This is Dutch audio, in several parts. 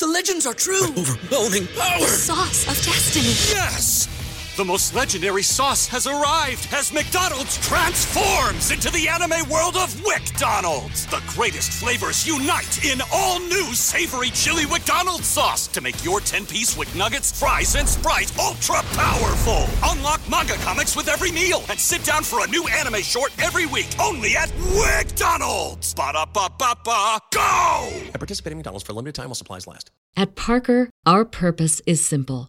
The legends are true. Overwhelming power! Sauce of destiny. Yes! The most legendary sauce has arrived as McDonald's transforms into the anime world of WickDonald's. The greatest flavors unite in all new savory chili McDonald's sauce to make your 10-piece Wick Nuggets, fries, and Sprite ultra-powerful. Unlock manga comics with every meal and sit down for a new anime short every week only at WickDonald's. Ba-da-ba-ba-ba, go! At participating McDonald's for a limited time while supplies last. At Parker, our purpose is simple.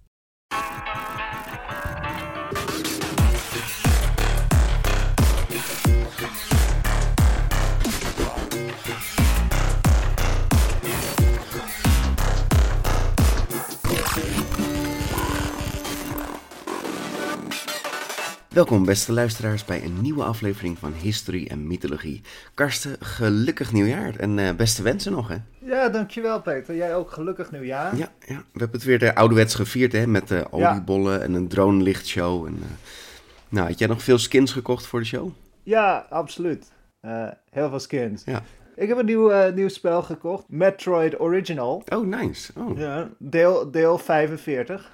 Welkom beste luisteraars bij een nieuwe aflevering van History en Mythologie. Karsten, gelukkig nieuwjaar en eh, beste wensen nog hè? Ja, dankjewel Peter. Jij ook gelukkig nieuwjaar. Ja, ja. we hebben het weer de ouderwets gevierd hè, met uh, oliebollen en een drone-lichtshow. En, uh, nou, had jij nog veel skins gekocht voor de show? Ja, absoluut. Heel veel skins. Ja. Ik heb een nieuw, nieuw spel gekocht, Metroid Original. Oh, nice. Oh. Ja, deel, deel 45.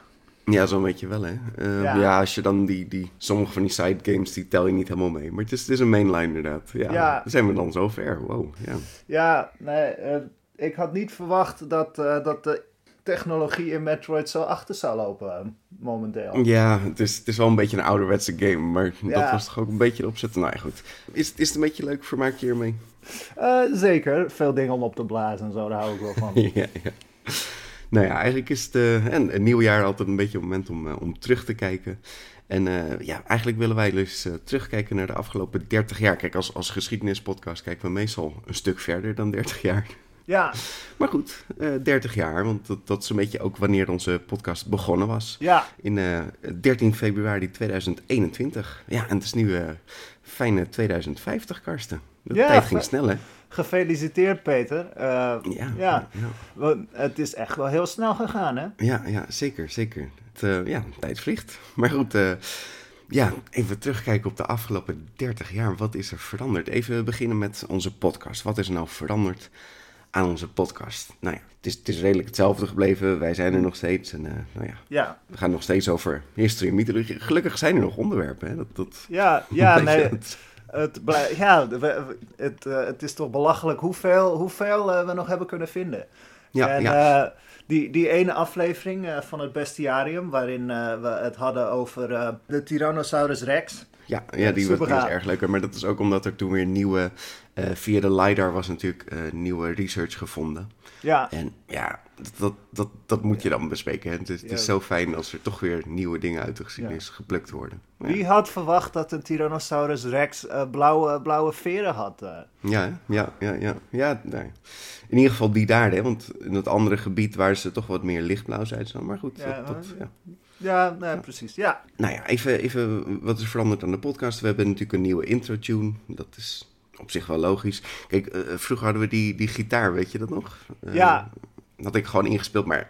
Ja, zo'n beetje wel, hè. Uh, ja. ja. als je dan die, die... Sommige van die side games, die tel je niet helemaal mee. Maar het is, het is een mainline inderdaad. Ja, ja. Dan zijn we dan zo ver. Wow, ja. Ja, nee, uh, ik had niet verwacht dat, uh, dat de technologie in Metroid zo achter zou lopen momenteel. Ja, het is, het is wel een beetje een ouderwetse game, maar ja. dat was toch ook een beetje de opzet. Nou ja, goed. Is, is het een beetje leuk? Vermaak je hiermee? zeker. Veel dingen om op te blazen en zo, daar hou ik wel van. ja, ja. Nou ja, eigenlijk is het een, een nieuw jaar altijd een beetje een moment om, uh, om terug te kijken. En uh, ja, eigenlijk willen wij dus terugkijken naar de afgelopen 30 jaar. Kijk, als, als geschiedenispodcast kijken we meestal een stuk verder dan 30 jaar. Ja. Maar goed, 30 jaar, want dat, dat is een beetje ook wanneer onze podcast begonnen was. Ja. In 13 februari 2021. Ja, en het is nu fijne 2050, Karsten. De ja, tijd ging snel, hè? Gefeliciteerd, Peter. Uh, ja, ja. ja. Het is echt wel heel snel gegaan, hè? Ja, ja zeker, zeker. Het, uh, ja, tijd vliegt. Maar goed, uh, ja, even terugkijken op de afgelopen 30 jaar. Wat is er veranderd? Even beginnen met onze podcast. Wat is er nou veranderd aan onze podcast? Nou ja, het is, het is redelijk hetzelfde gebleven. Wij zijn er nog steeds. En nou ja, ja, we gaan nog steeds over history en mythologie. Gelukkig zijn er nog onderwerpen, hè? Dat, dat, ja, ja, nee... Het, het, ja, het, uh, het is toch belachelijk hoeveel, hoeveel uh, we nog hebben kunnen vinden. Ja, en ja. Uh, die, die ene aflevering van het bestiarium, waarin we het hadden over de Tyrannosaurus Rex. Ja, ja die, was, die was erg leuker. Maar dat is ook omdat er toen weer nieuwe, via de LiDAR was natuurlijk nieuwe research gevonden. Ja. En ja, dat, dat, dat moet je dan bespreken. Het, is, het is zo fijn als er toch weer nieuwe dingen uit de geschiedenis geplukt worden. Wie had verwacht dat een Tyrannosaurus Rex uh, blauwe, blauwe veren had? Uh? Ja, ja, ja, ja. ja nee. In ieder geval die daar, hè? want in het andere gebied waren ze toch wat meer lichtblauw, ze. Maar goed, ja, dat, dat, ja. Ja, nee, precies. Ja. Nou ja, even, even wat is veranderd aan de podcast. We hebben natuurlijk een nieuwe intro-tune. Dat is op zich wel logisch. Kijk, uh, vroeger hadden we die, die gitaar, weet je dat nog? Uh, ja. had ik gewoon ingespeeld, maar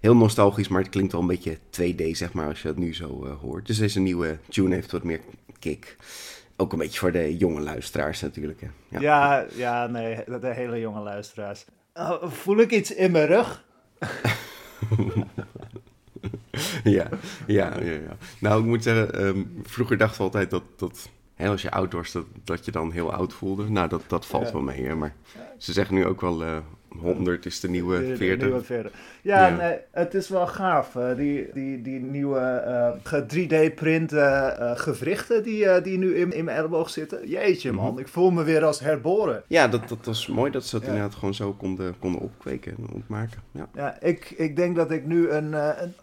heel nostalgisch. Maar het klinkt wel een beetje 2D, zeg maar, als je dat nu zo uh, hoort. Dus deze nieuwe tune heeft wat meer kick. Ook een beetje voor de jonge luisteraars natuurlijk. Hè. Ja. ja, ja, nee, de hele jonge luisteraars. Uh, voel ik iets in mijn rug? ja, ja, ja, ja. Nou, ik moet zeggen, um, vroeger dachten we altijd dat... dat Hè, als je oud was, dat, dat je dan heel oud voelde. Nou, dat, dat valt Ja. wel mee. Hè? Maar ze zeggen nu ook wel, eh 100 is de nieuwe De- de 40. nieuwe 40. Ja, Ja. Nee, het is wel gaaf. eh, die, die, die nieuwe eh, 3D-print gewrichten die, eh, die nu in, in mijn elleboog zitten. Jeetje man, Mhm. ik voel me weer als herboren. Ja, dat, dat was mooi dat ze dat Ja. inderdaad gewoon zo konden, konden opkweken en opmaken. Ja. Ja, ik, ik denk dat ik nu eh, een,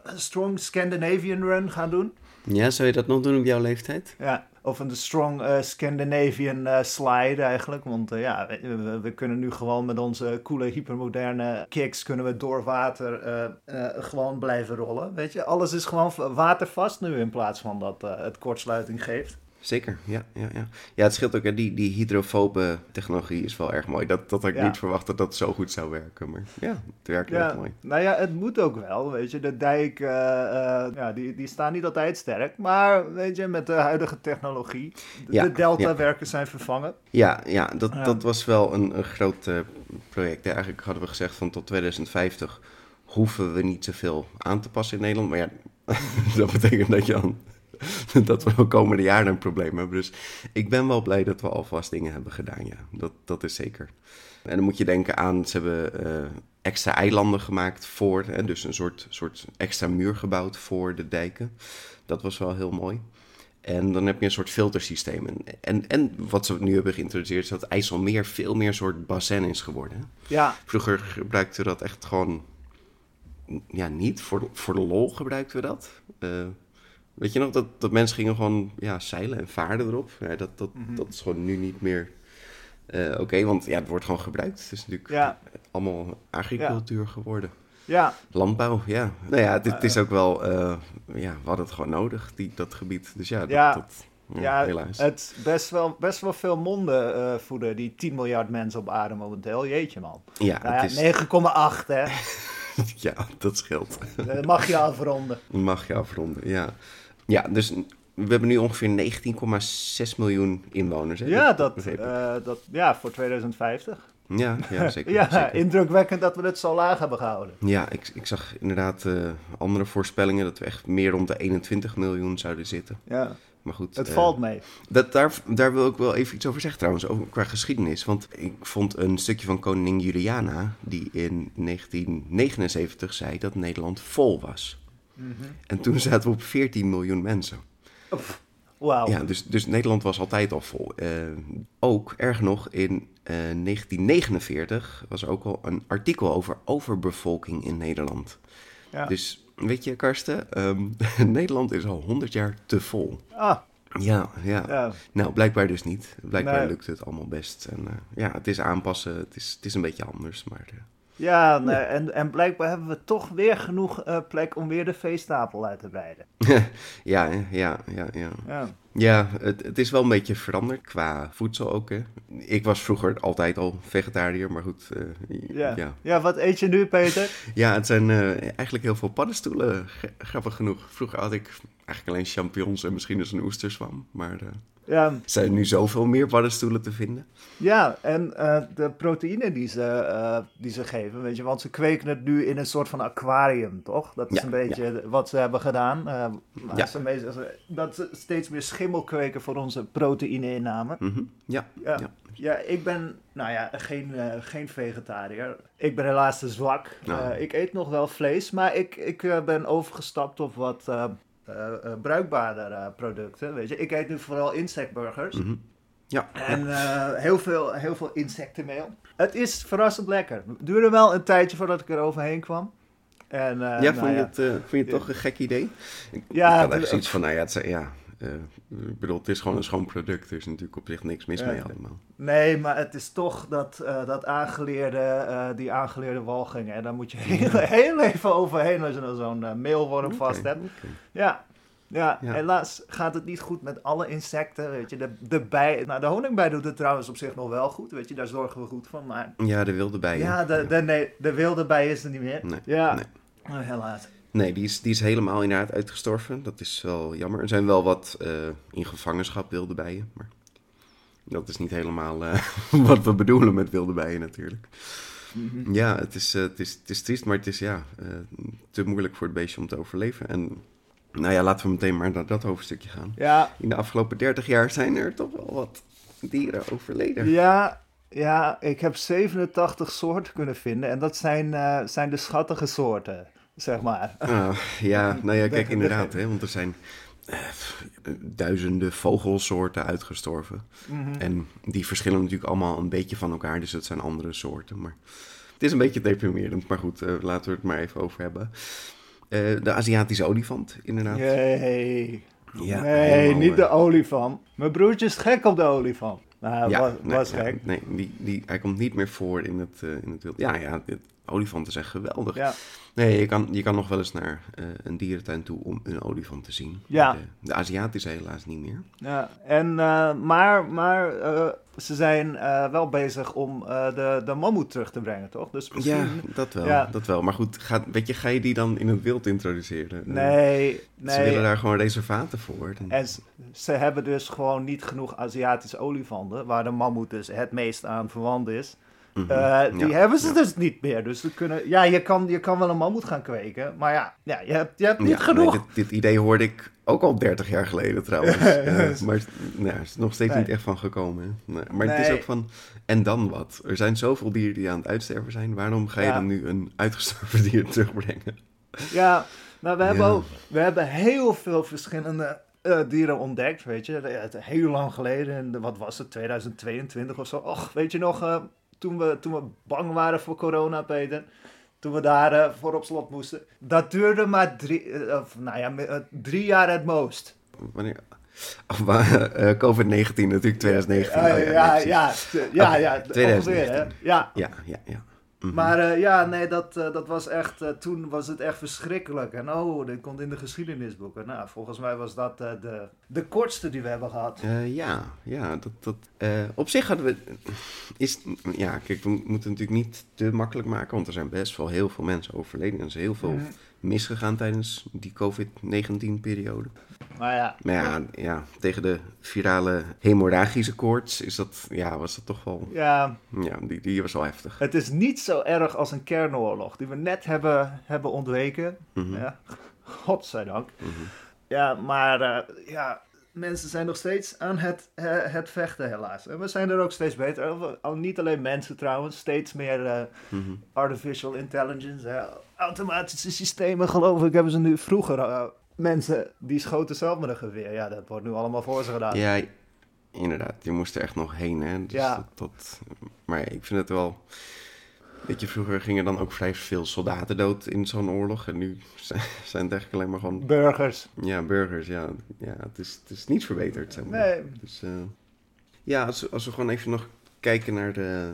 een strong Scandinavian run ga doen. Ja, zou je dat nog doen op jouw leeftijd? Ja, of een strong uh, Scandinavian uh, slide eigenlijk. Want uh, ja, we, we, kunnen nu gewoon met onze coole hypermoderne kicks kunnen we door water gewoon blijven rollen. Weet je, alles is gewoon watervast nu in plaats van dat het kortsluiting geeft. Zeker, ja, ja, ja. Ja, het scheelt ook, hè. Die, die hydrofobe technologie is wel erg mooi. Dat, dat had ik niet verwacht dat dat zo goed zou werken. Maar ja, het werkt ja, mooi. Nou ja, het moet ook wel, weet je. De dijk, uh, uh, ja, die, die staan niet altijd sterk. Maar, weet je, met de huidige technologie, de, ja, de delta-werken zijn vervangen. Ja, ja dat, dat was wel een, een groot uh, project. Eigenlijk hadden we gezegd van tot 2050 hoeven we niet zoveel aan te passen in Nederland. Maar ja, dat betekent dat je dan dat we de komende jaren een probleem hebben. Dus ik ben wel blij dat we alvast dingen hebben gedaan, ja. Dat, dat is zeker. En dan moet je denken aan, ze hebben uh, extra eilanden gemaakt voor, hè, dus een soort, soort extra muur gebouwd voor de dijken. Dat was wel heel mooi. En dan heb je een soort filtersysteem. En, en wat ze nu hebben geïntroduceerd is dat IJsselmeer veel meer een soort bassin is geworden. Ja. Vroeger gebruikten we dat echt gewoon, ja, niet. Voor, voor de lol gebruikten we dat. Uh, Weet je nog, dat, dat mensen gingen gewoon ja, zeilen en vaarden erop. Ja, dat, dat, mhm. dat is gewoon nu niet meer uh, oké, want ja, het wordt gewoon gebruikt. Het is natuurlijk allemaal agricultuur geworden. Ja. Landbouw, ja. Nou ja, het, is ook wel, uh, ja, we hadden het gewoon nodig, die, dat gebied. Dus ja, dat, ja. dat ja, helaas. Het best wel, best wel veel monden uh, voeden die 10 miljard mensen op aarde momenteel. Jeetje man. Ja, nou ja is... 9,8 hè. ja, dat scheelt. Dat mag je afronden. Mag je afronden, ja. Ja, dus we hebben nu ongeveer 19,6 miljoen inwoners. Hè? Ja, dat, uh, dat, ja, voor 2050. Ja, ja zeker. ja, zeker. indrukwekkend dat we het zo laag hebben gehouden. Ja, ik, ik zag inderdaad uh, andere voorspellingen dat we echt meer rond de 21 miljoen zouden zitten. Ja. Maar goed. Het uh, valt mee. Dat, daar, daar wil ik wel even iets over zeggen trouwens, over, qua geschiedenis. Want ik vond een stukje van koningin Juliana, die in 1979 zei dat Nederland vol was. Mhm. En toen zaten we op 14 miljoen mensen. Wauw. Ja, dus, dus Nederland was altijd al vol. Uh, ook, erg nog, in uh, eh, 1949 was er ook al een artikel over overbevolking in Nederland. Ja. Dus weet je, Karsten, um, Nederland is al 100 jaar te vol. Ah. Ja, ja, ja. Nou, blijkbaar dus niet. Blijkbaar nee. lukt het allemaal best. En uh, ja, het is aanpassen. Het is, het is een beetje anders, maar... Ja, nee, en, en blijkbaar hebben we toch weer genoeg uh, plek om weer de veestapel uit te breiden. ja, ja, ja, ja. Ja, ja het, het is wel een beetje veranderd qua voedsel ook. Hè. Ik was vroeger altijd al vegetariër, maar goed. Uh, ja. ja. Ja. wat eet je nu, Peter? ja, het zijn uh, eigenlijk heel veel paddenstoelen, grappig genoeg. Vroeger had ik eigenlijk alleen champignons en misschien eens een oesterswam, maar... Ja. Zijn er nu zoveel meer paddenstoelen te vinden? Ja, en uh, de proteïne die ze, uh, die ze geven, weet je, want ze kweken het nu in een soort van aquarium, toch? Dat is ja, een beetje ja. wat ze hebben gedaan. Uh, ja. ze, dat ze steeds meer schimmel kweken voor onze proteïne-inname. Mm -hmm. ja. ja. Ja. ik ben, nou ja, geen, geen vegetariër. Ik ben helaas te zwak. Nou. ik eet nog wel vlees, maar ik, ik ben overgestapt op wat uh, uh, bruikbaarder producten. Weet je. Ik eet nu vooral insectburgers. Mm -hmm. Ja. En heel, veel, heel veel insectenmeel. Het is verrassend lekker. Het duurde wel een tijdje voordat ik er overheen kwam. En, ja, nou vond, je het, vond je het toch een gek idee? Ik, ja, ik had echt zoiets van, nou ja, het, ja ik bedoel, het is gewoon een schoon product. Er is natuurlijk op zich niks mis mee allemaal. Nee, maar het is toch dat, uh, dat aangeleerde, uh, die aangeleerde walging. En daar moet je heel, heel even overheen als je dan zo'n meelworm okay, vast hebt. Okay. Ja. Ja, ja, helaas gaat het niet goed met alle insecten. Weet je, de, de bij, nou, de honingbij doet het trouwens op zich nog wel goed. Weet je, daar zorgen we goed van. Maar, ja, de wilde bij. Ja, de, de, nee, de wilde bij is er niet meer. Nee, ja, nee. Oh, helaas. Nee, die is, die is helemaal inderdaad uitgestorven. Dat is wel jammer. Er zijn wel wat uh, in gevangenschap wilde bijen, maar dat is niet helemaal uh, wat we bedoelen met wilde bijen natuurlijk. Mm -hmm. Ja, het is, uh, het, is, het is triest, maar het is ja, te moeilijk voor het beestje om te overleven. En nou ja, laten we meteen maar naar dat hoofdstukje gaan. Ja. In de afgelopen 30 jaar zijn er toch wel wat dieren overleden. Ja, ja ik heb 87 soorten kunnen vinden en dat zijn, zijn de schattige soorten zeg maar. Uh, ja, nou ja, kijk, inderdaad, hè, want er zijn uh, duizenden vogelsoorten uitgestorven. Mm -hmm. En die verschillen natuurlijk allemaal een beetje van elkaar, dus het zijn andere soorten. Maar het is een beetje deprimerend, maar goed, uh, laten we het maar even over hebben. de Aziatische olifant, inderdaad. Yay. Ja, nee, niet de olifant. Mijn broertje is gek op de olifant. Nou, ja, was, nee, was gek. nee, die, die, hij komt niet meer voor in het, uh, in het wild. Ja, ja, olifanten zijn geweldig. Ja. Nee, je kan, je kan nog wel eens naar uh, een dierentuin toe om een olifant te zien. Ja. De, de Aziatische helaas niet meer. Ja, en, uh, maar, maar uh, ze zijn wel bezig om de, de mammoet terug te brengen, toch? Dus misschien... Ja, dat wel, ja. dat wel. Maar goed, ga, weet je, ga je die dan in het wild introduceren? Nee, nee. Ze willen daar gewoon reservaten voor. En ze, ze hebben dus gewoon niet genoeg Aziatische olifanten, waar de mammoet dus het meest aan verwant is. Mhm. Eh, die hebben ze dus niet meer. Dus ze kunnen, ja, je kan, je kan wel een mammoet gaan kweken. Maar ja, ja je, hebt, je hebt niet genoeg. dit, dit, idee hoorde ik ook al 30 jaar geleden trouwens. uh, maar nou, het is nog steeds niet echt van gekomen. Nee, maar het is ook van, en dan wat? Er zijn zoveel dieren die aan het uitsterven zijn. Waarom ga je dan nu een uitgestorven dier terugbrengen? Ja, nou we hebben, ook, we hebben heel veel verschillende uh, dieren ontdekt, weet je. Heel lang geleden, wat was het, 2022 of zo. Och, weet je nog, toen we, toen we bang waren voor corona, Peter. Toen we daar uh, voor op slot moesten. Dat duurde maar drie, uh, nou ja, uh, drie jaar het most. Wanneer? Oh, COVID-19 natuurlijk 2019. Oh, ja, ja, ja, ja, ja, okay, ongeveer, hè? Ja. Ja, ja, ja. Mhm. Maar uh, ja, nee, dat, uh, dat was echt, uh, toen was het echt verschrikkelijk. En oh, dit komt in de geschiedenisboeken. Nou, volgens mij was dat de, de kortste die we hebben gehad. ja, ja, dat, dat, op zich hadden we, is, ja, kijk, we moeten natuurlijk niet te makkelijk maken, want er zijn best wel heel veel mensen overleden. En er is heel veel mhm. Misgegaan tijdens die COVID-19-periode. Maar ja. Maar ja, ja, tegen de virale hemorragische koorts is dat, ja, was dat toch wel... Ja. Ja, die, die was wel heftig. Het is niet zo erg als een kernoorlog die we net hebben, hebben ontweken. Mm -hmm. ja. Godzijdank. Mm -hmm. Ja, maar uh, ja, mensen zijn nog steeds aan het, uh, het vechten helaas. En we zijn er ook steeds beter. Al niet alleen mensen trouwens, steeds meer uh, mm -hmm. artificial intelligence. Automatische systemen geloof ik hebben ze nu vroeger mensen die schoten zelf met een geweer. Ja, dat wordt nu allemaal voor ze gedaan. Ja, inderdaad. Je moest er echt nog heen, hè. Dus ja. Dat, maar ik vind het wel... Weet je, vroeger gingen dan ook vrij veel soldaten dood in zo'n oorlog. En nu zijn het eigenlijk alleen maar gewoon... Burgers. Ja, burgers, ja. ja het, is, het is niet verbeterd, zeg maar. Nee. Dus, uh, ja, als, als we gewoon even nog kijken naar de...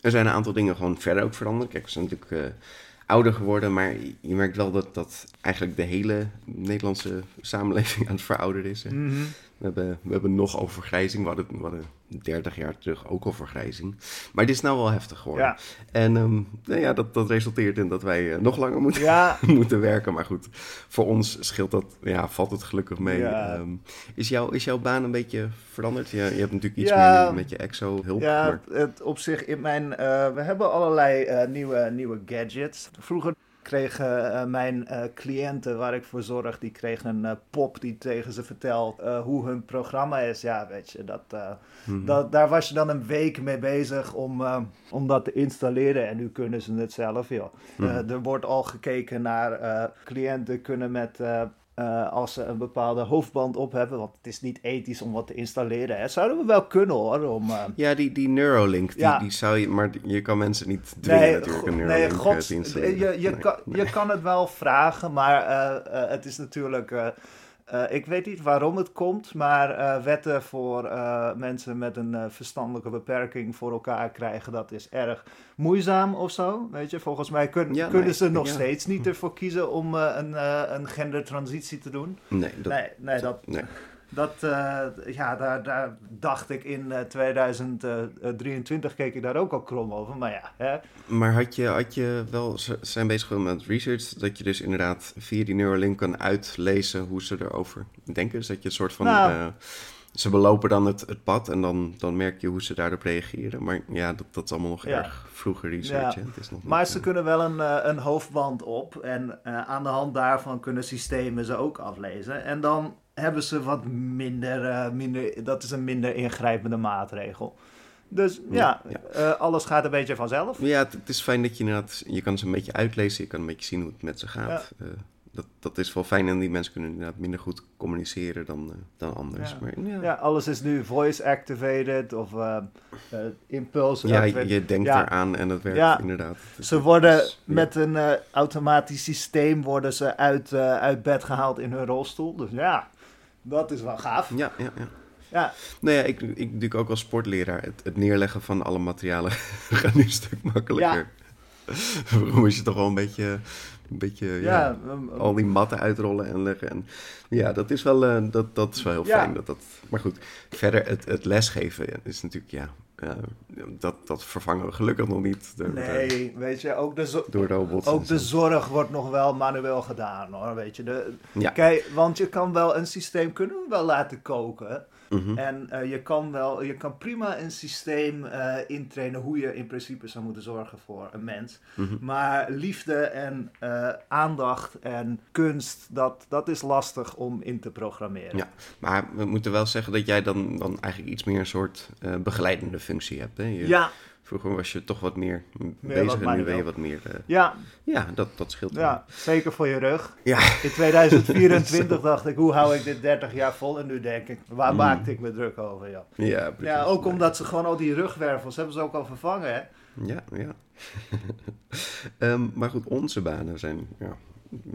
Er zijn een aantal dingen gewoon verder ook veranderd. Kijk, we zijn natuurlijk... Uh, ouder geworden, maar je merkt wel dat, dat eigenlijk de hele Nederlandse samenleving aan het verouderen is. -hmm. We, hebben, we hebben nog overgrijzing, we hadden, we hadden 30 jaar terug ook overgrijzing. Maar het is nou wel heftig geworden. Ja. En um, nou ja, dat, dat resulteert in dat wij uh, nog langer moeten, ja. moeten werken. Maar goed, voor ons scheelt dat, ja, valt het gelukkig mee. Ja. Um, is, jouw, is jouw baan een beetje veranderd? Je, je hebt natuurlijk iets meer met je exo-hulp. Ja, maar... het, op zich in mijn... Uh, we hebben allerlei uh, nieuwe, nieuwe gadgets. Vroeger kregen uh, mijn uh, cliënten waar ik voor zorg, die kregen een uh, pop die tegen ze vertelt hoe hun programma is. Ja, weet je, dat, -hmm. dat, daar was je dan een week mee bezig om, om dat te installeren. En nu kunnen ze het zelf, joh. -hmm. er wordt al gekeken naar cliënten kunnen met uh, als ze een bepaalde hoofdband op hebben. Want het is niet ethisch om wat te installeren. Hè. Zouden we wel kunnen hoor. Om, uh... Ja, die, die Neuralink, die, ja. die zou je. Maar je kan mensen niet dwingen nee, natuurlijk een Neuralink nee, God, te installeren. Je, je, nee, kan, nee. je kan het wel vragen, maar uh, het is natuurlijk. Uh, ik weet niet waarom het komt, maar uh, wetten voor uh, mensen met een verstandelijke beperking voor elkaar krijgen, dat is erg moeizaam of zo. Weet je, volgens mij kun, ja, kunnen nee, ze nog ja. steeds niet ervoor kiezen om een, een gendertransitie te doen. Nee, dat, nee, nee, dat, nee. Dat, uh, ja, daar, daar dacht ik in uh, 2023 keek ik daar ook al krom over, maar ja. Hè. Maar had je, had je wel, ze zijn bezig met research, dat je dus inderdaad via die Neuralink kan uitlezen hoe ze erover denken? Dus dat je een soort van, nou, uh, ze belopen dan het, het pad en dan, dan merk je hoe ze daarop reageren. Maar ja, dat, dat is allemaal nog ja. erg vroege research. Ja. Het is nog maar niet, ze kunnen wel een, een hoofdband op en aan de hand daarvan kunnen systemen ze ook aflezen. En dan hebben ze wat minder, uh, minder, dat is een minder ingrijpende maatregel. Dus ja, ja, ja. Uh, alles gaat een beetje vanzelf. Ja, het, het, is fijn dat je inderdaad, je kan ze een beetje uitlezen, je kan een beetje zien hoe het met ze gaat. Ja. Uh, dat, dat is wel fijn en die mensen kunnen inderdaad minder goed communiceren dan, dan anders. Ja. Maar, ja. ja. alles is nu voice activated of impulse. Ja, je, je denkt eraan en dat werkt inderdaad. Dus ze worden dus, met een automatisch systeem worden ze uit, uit bed gehaald in hun rolstoel. Dus ja, Dat is wel gaaf. Ja, ja, ja. Ja. Nou ja, ik, ik doe ook als sportleraar. Het, het neerleggen van alle materialen gaat nu een stuk makkelijker. Ja. Waarom is je toch wel een beetje een beetje ja, ja um, al die matten uitrollen en leggen. En ja, dat is wel, uh, dat, dat is wel heel fijn. Dat, dat, maar goed, verder het, het lesgeven is natuurlijk, ja, uh, dat, dat vervangen we gelukkig nog niet. Door, nee, weet je, ook de, door robots ook de zorg wordt nog wel manueel gedaan hoor, weet je. De, ja. Kijk, want je kan wel een systeem kunnen we wel laten koken. Mhm. En uh, je, kan wel, je kan prima een systeem uh, intrainen hoe je in principe zou moeten zorgen voor een mens. Mhm. Maar liefde en uh, aandacht en kunst, dat, dat is lastig om in te programmeren. Ja, maar we moeten wel zeggen dat jij dan, dan eigenlijk iets meer een soort begeleidende functie hebt. Hè? Je, ja, Vroeger was je toch wat meer, bezig en nu ben je wat meer... Uh, ja. Ja, dat, dat scheelt. Ja, zeker voor je rug. Ja. In 2024 dacht ik, hoe hou ik dit 30 jaar vol? En nu denk ik, waar mm. maakte ik me druk over? Ja, ja, precies. ja ook omdat ze gewoon al die rugwervels hebben ze ook al vervangen, hè? Ja, ja. um, maar goed, onze banen zijn ja,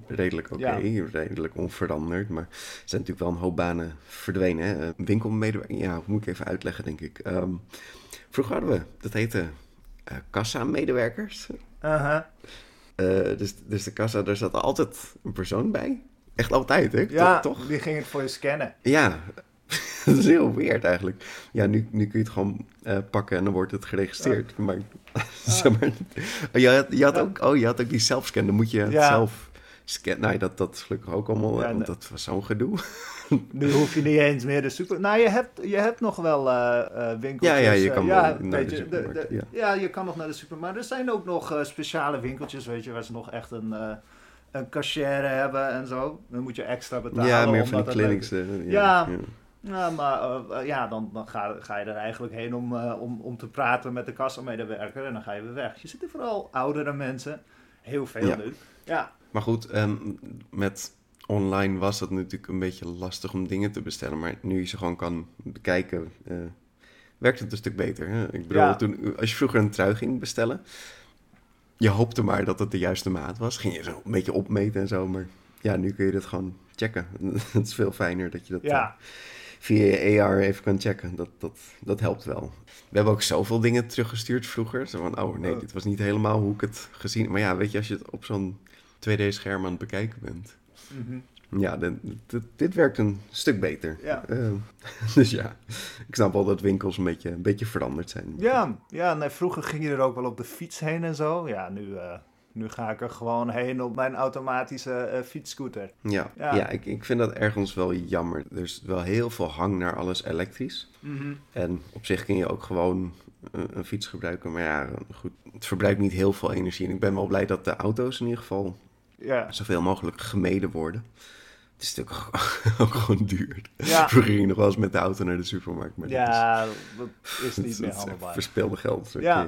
redelijk oké, okay, redelijk onveranderd. Maar er zijn natuurlijk wel een hoop banen verdwenen. Hè? Winkelmedewerker, ja, moet ik even uitleggen, denk ik. Um, Vroeger hadden we, dat heette uh, kassa-medewerkers. Uh dus, dus de kassa, daar zat altijd een persoon bij. Echt altijd, hè? Ja, toch? die ging het voor je scannen. Ja, dat is heel weird eigenlijk. Ja, nu, nu kun je het gewoon uh, pakken en dan wordt het geregistreerd. Maar, zeg maar oh, je, had, je had ook, oh, je had ook die zelfscan, dan moet je het zelf scannen. Nou, dat, dat is gelukkig ook allemaal, ja, want dat was zo'n gedoe. nu hoef je niet eens meer de super... Nou, je hebt, je hebt nog wel uh, winkeltjes. Ja, ja, je kan ja, naar de, de, ja. ja. je kan nog naar de supermarkt. Er zijn ook nog speciale winkeltjes, weet je, waar ze nog echt een, een cashier hebben en zo. Dan moet je extra betalen. Ja, meer van die clinics. ja. Ja, maar uh, ja, dan, dan ga, ga, je er eigenlijk heen om, uh, om, om te praten met de kassamedewerker en dan ga je weer weg. Je zit er vooral oudere mensen, heel veel ja. nu. Ja. Maar goed, um, met online was dat natuurlijk een beetje lastig om dingen te bestellen. Maar nu je ze gewoon kan bekijken, uh, werkt het een stuk beter. Hè? Ik bedoel, toen, als je vroeger een trui ging bestellen, je hoopte maar dat het de juiste maat was. Ging je zo een beetje opmeten en zo. Maar ja, nu kun je dat gewoon checken. het is veel fijner dat je dat ja. uh, via je AR even kan checken. Dat, dat, dat helpt wel. We hebben ook zoveel dingen teruggestuurd vroeger. Zo van, oh nee, oh. dit was niet helemaal hoe ik het gezien... Maar ja, weet je, als je het op zo'n 2D-scherm aan het bekijken bent Mhm. Ja, dit, dit, werkt een stuk beter. Ja. Uh, dus ja, ik snap wel dat winkels een beetje, een beetje veranderd zijn. Ja, ja nee, vroeger ging je er ook wel op de fiets heen en zo. Ja, nu, uh, nu ga ik er gewoon heen op mijn automatische uh, fietsscooter. Ja, ja. ja ik, ik vind dat ergens wel jammer. Er is wel heel veel hang naar alles elektrisch. Mm -hmm. En op zich kun je ook gewoon een, een fiets gebruiken. Maar ja, goed, het verbruikt niet heel veel energie. En ik ben wel blij dat de auto's in ieder geval ja. zoveel mogelijk gemeden worden. Het is natuurlijk ook, gewoon duur. Ja. Je nog wel eens met de auto naar de supermarkt. Maar ja, dat is, niet meer handelbaar. Verspeelde geld. Ja. ja.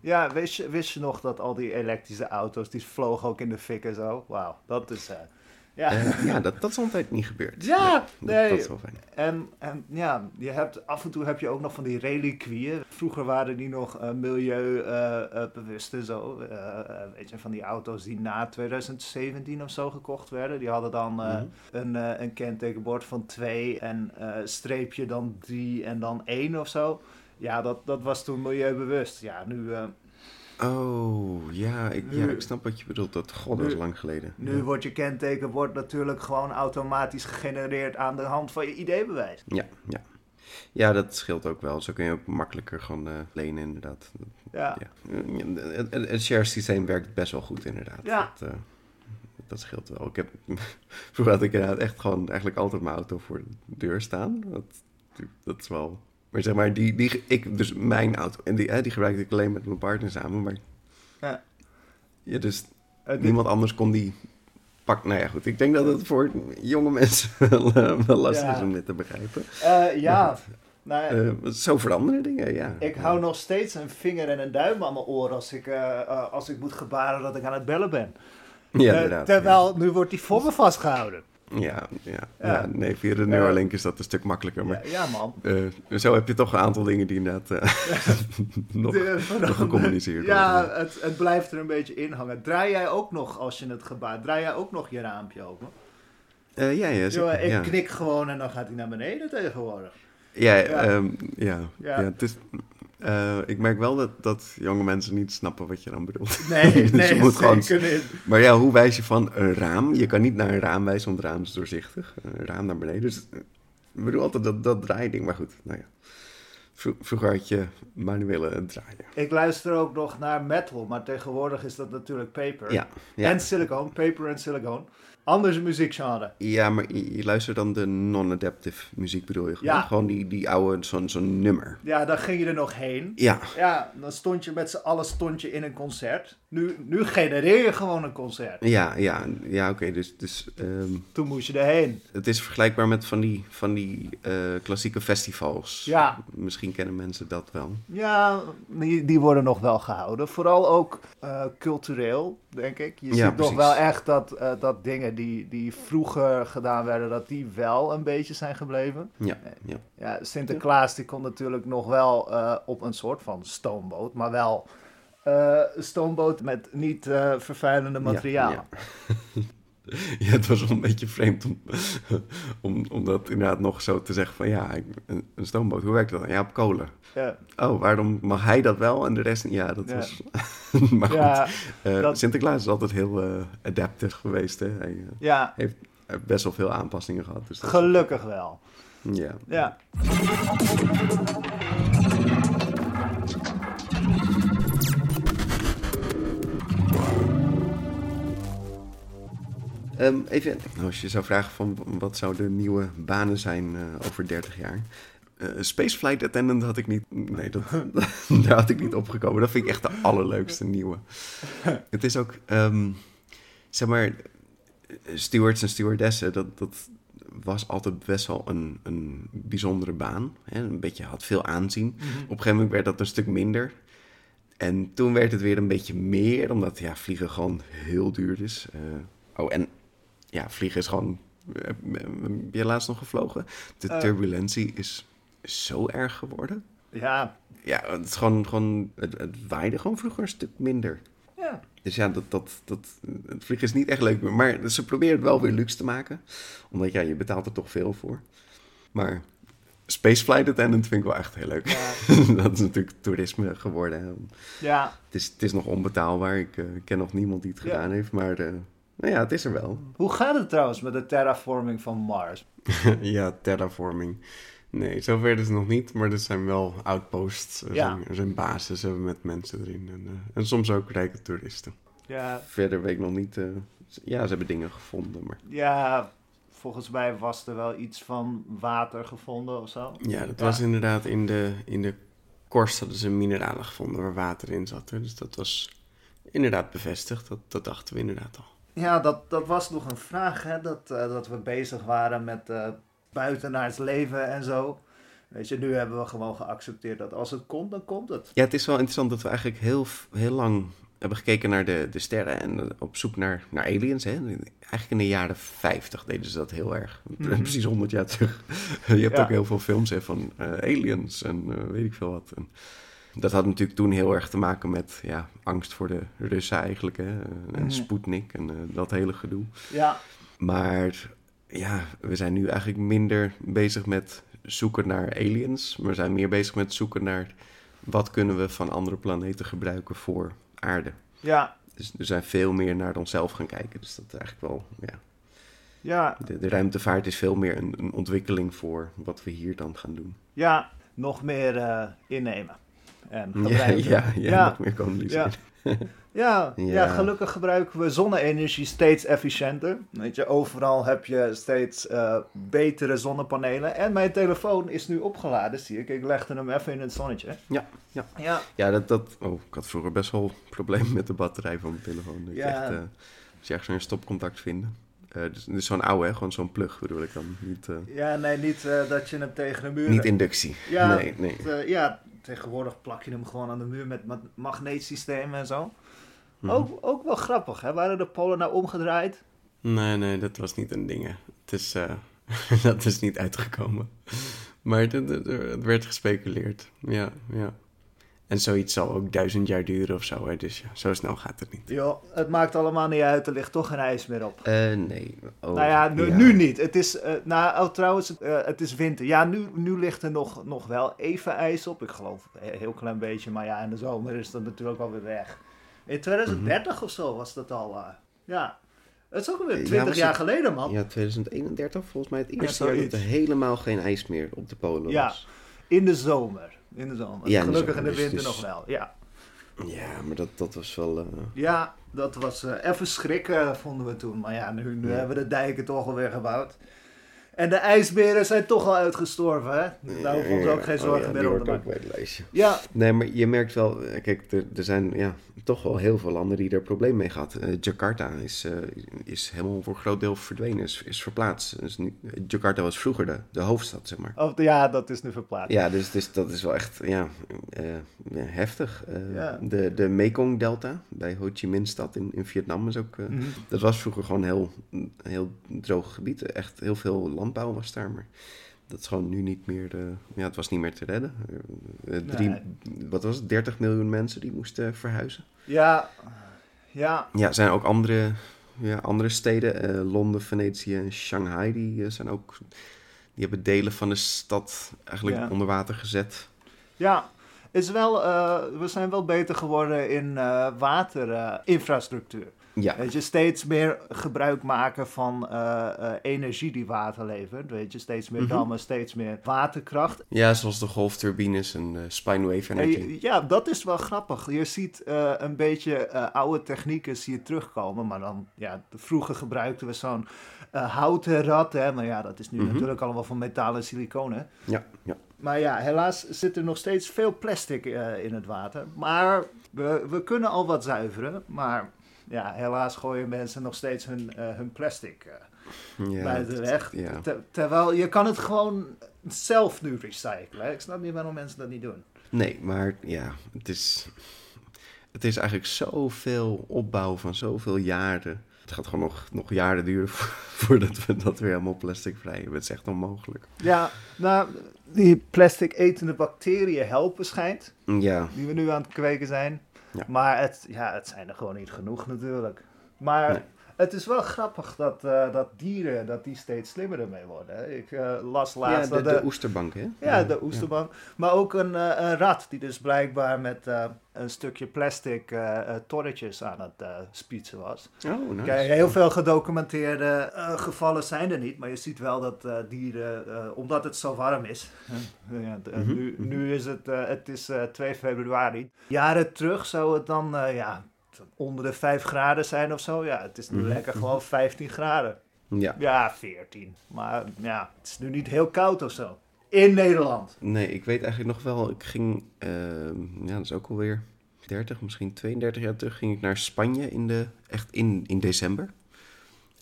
Ja, wist je, wist je nog dat al die elektrische auto's, die vlogen ook in de fik en zo? Wauw, dat is... Uh, ja, uh, ja dat, dat is altijd niet gebeurd. Ja, nee. Dat, is wel fijn. En, en ja, je hebt, af en toe heb je ook nog van die reliquieën. Vroeger waren die nog uh, milieubewust uh, en zo. weet je, van die auto's die na 2017 of zo gekocht werden. Die hadden dan mm-hmm. een, een kentekenbord van 2 en streepje dan 3 en dan 1 of zo. Ja, dat, dat was toen milieubewust. Ja, nu Oh, ja ik, ja, ik snap wat je bedoelt. Dat, god, dat is lang geleden. Nu wordt je kenteken wordt natuurlijk gewoon automatisch gegenereerd aan de hand van je ID-bewijs. Ja, ja. Ja, dat scheelt ook wel. Zo kun je ook makkelijker gewoon uh, lenen, inderdaad. Ja. ja. Het, het share systeem werkt best wel goed, inderdaad. Ja. Dat, uh, dat scheelt wel. Ik heb, vroeger had ik inderdaad echt gewoon eigenlijk altijd mijn auto voor de deur staan. Dat, dat is wel maar zeg maar, die, die, ik, dus mijn auto, en die, hè, die gebruikte ik alleen met mijn partner samen. Maar ja, ja dus niemand anders kon die pak. Nou ja, goed. Ik denk dat het voor jonge mensen wel, uh, wel lastig is om dit te begrijpen. Uh, ja. Nou ja, zo veranderen dingen, ja. Ik hou nog steeds een vinger en een duim aan mijn oor als ik, als ik moet gebaren dat ik aan het bellen ben. Ja, terwijl nu wordt die voor me vastgehouden. Ja, ja, ja. nee, via de Neuralink is dat een stuk makkelijker. Maar, ja, man. Uh, zo heb je toch een aantal dingen die inderdaad uh, nog, de, nog gecommuniceerd ja, worden. Ja, het, het blijft er een beetje in hangen. Draai jij ook nog, als je het gebaar, draai jij ook nog je raampje open? Uh, ja, ja, zeker, ik ja. knik gewoon en dan gaat hij naar beneden tegenwoordig. Ja, ja. Um, ja het is, uh, ik merk wel dat, dat jonge mensen niet snappen wat je dan bedoelt. Nee, dus nee, je moet gewoon... Maar ja, hoe wijs je van een raam? Je kan niet naar een raam wijzen, want het raam is doorzichtig. Een raam naar beneden. Dus ik bedoel altijd dat, dat draaiding. Maar goed, nou ja. Vroeger had je manuele draaien. Ik luister ook nog naar metal, maar tegenwoordig is dat natuurlijk paper. Ja, ja. En silicone, paper en silicone. Anders muziekgenre. Ja, maar je, je luistert dan de non-adaptive muziek bedoel je? Ja. Gewoon die, die oude, zo'n zo'n nummer. Ja, dan ging je er nog heen. Ja. Ja, dan stond je met z'n allen stond je in een concert. Nu, nu genereer je gewoon een concert. Ja, ja, ja oké. dus, dus, um, Toen moest je erheen. Het is vergelijkbaar met van die, van die uh, klassieke festivals. Ja. Misschien kennen mensen dat wel. Ja, die, die worden nog wel gehouden. Vooral ook uh, cultureel, denk ik. Je ja, ziet toch wel echt dat, uh, dat dingen die, die vroeger gedaan werden, dat die wel een beetje zijn gebleven. Ja, ja. ja Sinterklaas die komt natuurlijk nog wel op een soort van stoomboot, maar wel uh, stoomboot met niet uh, vervuilende materiaal. Ja, ja. ja, het was wel een beetje vreemd om, om, om dat inderdaad nog zo te zeggen van ja, een, een stoomboot, hoe werkt dat dan? Ja, op kolen. Ja. Oh, waarom mag hij dat wel en de rest niet? Ja, dat ja. was... maar goed, uh, dat... Sinterklaas is altijd heel adaptief geweest. Hè? Hij ja. heeft best wel veel aanpassingen gehad. Dus Gelukkig wel. Ja. Ja. Um, even, als je zou vragen van wat zouden nieuwe banen zijn uh, over 30 jaar. Uh, Spaceflight attendant had ik niet. Nee, dat, daar had ik niet opgekomen. Dat vind ik echt de allerleukste nieuwe. Het is ook, um, zeg maar, stewards en stewardessen, dat, dat was altijd best wel een, een bijzondere baan. Hè? Een beetje had veel aanzien. Mm -hmm. Op een gegeven moment werd dat een stuk minder. En toen werd het weer een beetje meer, omdat ja, vliegen gewoon heel duur is. Uh, oh, en ja, vliegen is gewoon. Heb je laatst nog gevlogen? De uh, turbulentie is zo erg geworden. Ja. Ja, het is gewoon. gewoon het, het waaide gewoon vroeger een stuk minder. Ja. Dus ja, dat, dat, dat, het vliegen is niet echt leuk meer. Maar ze proberen het wel weer luxe te maken. Omdat ja, je betaalt er toch veel voor. Maar Spaceflight Attendant vind ik wel echt heel leuk. Ja. dat is natuurlijk toerisme geworden. Ja. Het is, het is nog onbetaalbaar. Ik uh, ken nog niemand die het ja. gedaan heeft. Maar uh, nou ja, het is er wel. Hoe gaat het trouwens met de terraforming van Mars? ja, terraforming. Nee, zover is het nog niet, maar er zijn wel outposts. Er, Ja. zijn, er zijn bases met mensen erin. En, eh, en soms ook rijke toeristen. Ja, Verder weet ik nog niet. eh, ja, ze hebben dingen gevonden, maar ja, volgens mij was er wel iets van water gevonden of zo. ja, dat was inderdaad in de, in de korst hadden ze mineralen gevonden waar water in zat. hè. Dus dat was inderdaad bevestigd. Dat, dat dachten we inderdaad al. Ja, dat, dat was nog een vraag, hè? Dat, eh, dat we bezig waren met eh buitenaards leven en zo. Weet je, nu hebben we gewoon geaccepteerd dat als het komt, dan komt het. Ja, het is wel interessant dat we eigenlijk heel, heel lang hebben gekeken naar de, de sterren en eh, op zoek naar, naar aliens. Hè? Eigenlijk in de jaren 50 deden ze dat heel erg. Mhm. Precies 100 jaar terug. Je hebt Ja. ook heel veel films hè, van aliens en weet ik veel wat. En dat had natuurlijk toen heel erg te maken met ja, angst voor de Russen eigenlijk. Hè? En Mhm. Sputnik en eh, dat hele gedoe. Ja, Maar ja, we zijn nu eigenlijk minder bezig met zoeken naar aliens. Maar we zijn meer bezig met zoeken naar wat kunnen we van andere planeten gebruiken voor aarde. ja, Dus we zijn veel meer naar onszelf gaan kijken. Dus dat is eigenlijk wel, ja. ja, De, de ruimtevaart is veel meer een, een ontwikkeling voor wat we hier dan gaan doen. ja. Nog meer eh, innemen. En Ja, gebruiken. ja, ja, Ja. nog meer. Ja, ja, Ja. gelukkig gebruiken we zonne-energie steeds efficiënter. Weet je, overal heb je steeds eh, betere zonnepanelen. En mijn telefoon is nu opgeladen, zie ik. Ik legde hem even in het zonnetje. Ja, ja. Ja, Ja, dat, dat, oh, ik had vroeger best wel problemen met de batterij van mijn telefoon. Dat Ja. echt, eh, als je echt zo'n stopcontact vinden. Eh, dus, dus zo'n oude, hè? gewoon zo'n plug bedoel ik dan. Niet, eh, ja nee, niet dat je hem tegen de muur... niet inductie. Ja, nee, nee. het, ja, tegenwoordig plak je hem gewoon aan de muur met ma- magneetsystemen en zo. Mhm. Ook, ook wel grappig, hè? Waren de polen nou omgedraaid? Nee, nee, dat was niet een ding. Het is, eh, dat is niet uitgekomen. Maar het, het- het werd gespeculeerd. Ja, ja. En zoiets zal ook duizend jaar duren of zo. Hè? Dus ja, zo snel gaat het niet. Jo, het maakt allemaal niet uit. Er ligt toch geen ijs meer op. Uh, nee. Oh, nou ja nu, nu, niet. Het is, uh, nou, oh, trouwens, uh, het is winter. Ja, nu, nu ligt er nog, nog wel even ijs op. Ik geloof een heel klein beetje. Maar ja, in de zomer is dat natuurlijk alweer weg. In 2030 mm -hmm. of zo was dat al. ja, het is ook alweer 20 jaar geleden, man. Ja, 2031 volgens mij het eerste jaar dat er helemaal geen ijs meer op de Polen ja, was. in de zomer. In de zomer. Ja, Gelukkig in de, winter dus- nog wel, ja. Ja, maar dat, dat was wel... Uh... Ja, dat was uh, even schrikken, vonden we toen. Maar ja, nu, nu hebben we de dijken toch alweer gebouwd. En de ijsberen zijn toch al uitgestorven, hè? Daar hoeven we ook geen zorgen oh, meer om te maken. bij het lijstje. Ja. Nee, maar je merkt wel... Eh, kijk, er, er zijn ja, toch wel heel veel landen die er problemen mee gehad. Uh, Jakarta is, uh, is helemaal voor een groot deel verdwenen, is, is verplaatst. Dus nu, Jakarta was vroeger de, de hoofdstad, zeg maar. Ja, dat is nu verplaatst. Ja, dus, dus dat is wel echt ja, heftig. Ja. De, de Mekong-delta bij Ho Chi Minh-stad in, in Vietnam is ook... Mm -hmm. Dat was vroeger gewoon heel, heel droog gebied. Echt heel veel landbouw was daar, maar dat is gewoon nu niet meer, de, ja, het was niet meer te redden. Uh, drie, Wat was het, 30 miljoen mensen die moesten verhuizen. Ja, ja. Ja, zijn ook andere, ja, andere steden, uh, Londen, Venetië en Shanghai, die uh, zijn ook, die hebben delen van de stad eigenlijk onder water gezet. Ja, is wel, we zijn wel beter geworden in waterinfrastructuur. Ja. Weet je, steeds meer gebruik maken van uh, uh, energie die water levert. Weet je, steeds meer mhm. dammen, steeds meer waterkracht. Ja, zoals de golfturbines en uh, spine wave energy. ja, dat is wel grappig. Je ziet een beetje oude technieken zie je terugkomen. Maar dan, ja, vroeger gebruikten we zo'n houten rad. Hè, maar ja, dat is nu mhm. natuurlijk allemaal van metaal en siliconen. Ja, ja. Maar ja, helaas zit er nog steeds veel plastic in het water. Maar we, we kunnen al wat zuiveren, maar ja, helaas gooien mensen nog steeds hun, uh, hun plastic uh, ja, bij de weg. Ja. terwijl je kan het gewoon zelf nu recyclen. Ik snap niet waarom mensen dat niet doen. Nee, maar ja, het is, het is eigenlijk zoveel opbouw van zoveel jaren. Het gaat gewoon nog, nog jaren duren voordat we dat weer helemaal plasticvrij hebben. Het is echt onmogelijk. Ja, nou, die plastic etende bacteriën helpen schijnt. Ja. Die we nu aan het kweken zijn. Maar het, ja, het zijn er gewoon niet genoeg natuurlijk. Maar het is wel grappig dat, uh, dat dieren dat die steeds slimmer ermee worden. Ik uh, las laatst... Ja, de, de, oesterbank, hè? Ja, de oesterbank. Maar ook een, uh, een rat die dus blijkbaar met een stukje plastic torretjes aan het spietsen was. Oh, nice. Kijk, heel veel gedocumenteerde gevallen zijn er niet. Maar je ziet wel dat dieren, omdat het zo warm is... ja, mhm, nu, mhm. nu is het, het is 2 februari. Jaren terug zou het dan, ja onder de 5 graden zijn of zo. Ja, het is nu mhm. lekker gewoon 15 graden. Ja. Ja, 14. Maar ja, het is nu niet heel koud of zo. In Nederland. Nee, ik weet eigenlijk nog wel, ik ging, uh, ja, dat is ook alweer 30, misschien 32 jaar terug, ging ik naar Spanje in de, echt in, in december.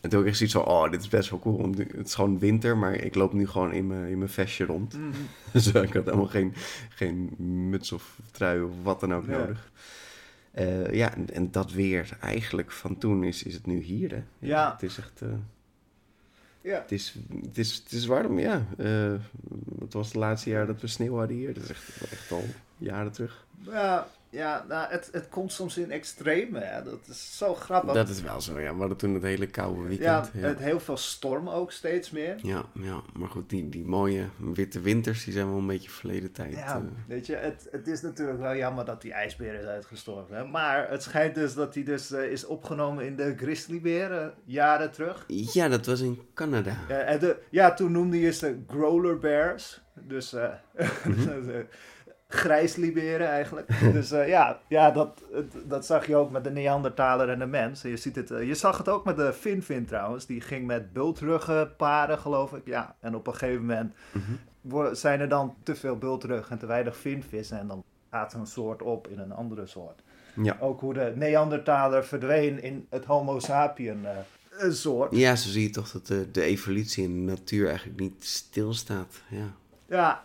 En toen had ik zoiets van, oh, dit is best wel cool. Want het is gewoon winter, maar ik loop nu gewoon in mijn, in mijn vestje rond. Mm dus ik had helemaal geen, geen muts of trui of wat dan ook nodig. Uh, ja, en, en, dat weer eigenlijk van toen is, is het nu hier. Hè? Ja. Het is echt. Uh, ja. Het is, het, is, het is warm, ja. Uh, het was het laatste jaar dat we sneeuw hadden hier. Dat is echt, echt al jaren terug. Ja, ja, nou, het, het komt soms in extreme. Hè. Dat is zo grappig. Dat is wel zo, ja. We hadden toen het hele koude weekend. Ja, Het heel veel storm ook steeds meer. Ja, ja. maar goed, die, die mooie witte winters, die zijn wel een beetje verleden tijd. Ja, uh. weet je, het, het is natuurlijk wel jammer dat die ijsbeer is uitgestorven. Hè. Maar het schijnt dus dat hij dus uh, is opgenomen in de grizzlyberen jaren terug. Ja, dat was in Canada. Ja, en de, ja toen noemde je ze growler bears. Dus... Mm -hmm. Grijs liberen eigenlijk. dus uh, ja, ja dat, dat zag je ook met de Neandertaler en de mens. Je, ziet het, uh, je zag het ook met de Finfin trouwens. Die ging met bultruggen paren, geloof ik. Ja, en op een gegeven moment mm-hmm. zijn er dan te veel bultruggen en te weinig finvissen. En dan gaat een soort op in een andere soort. Ja. Ook hoe de Neandertaler verdween in het Homo sapien uh, soort. Ja, zo zie je toch dat de, de evolutie in de natuur eigenlijk niet stilstaat. Ja. Ja.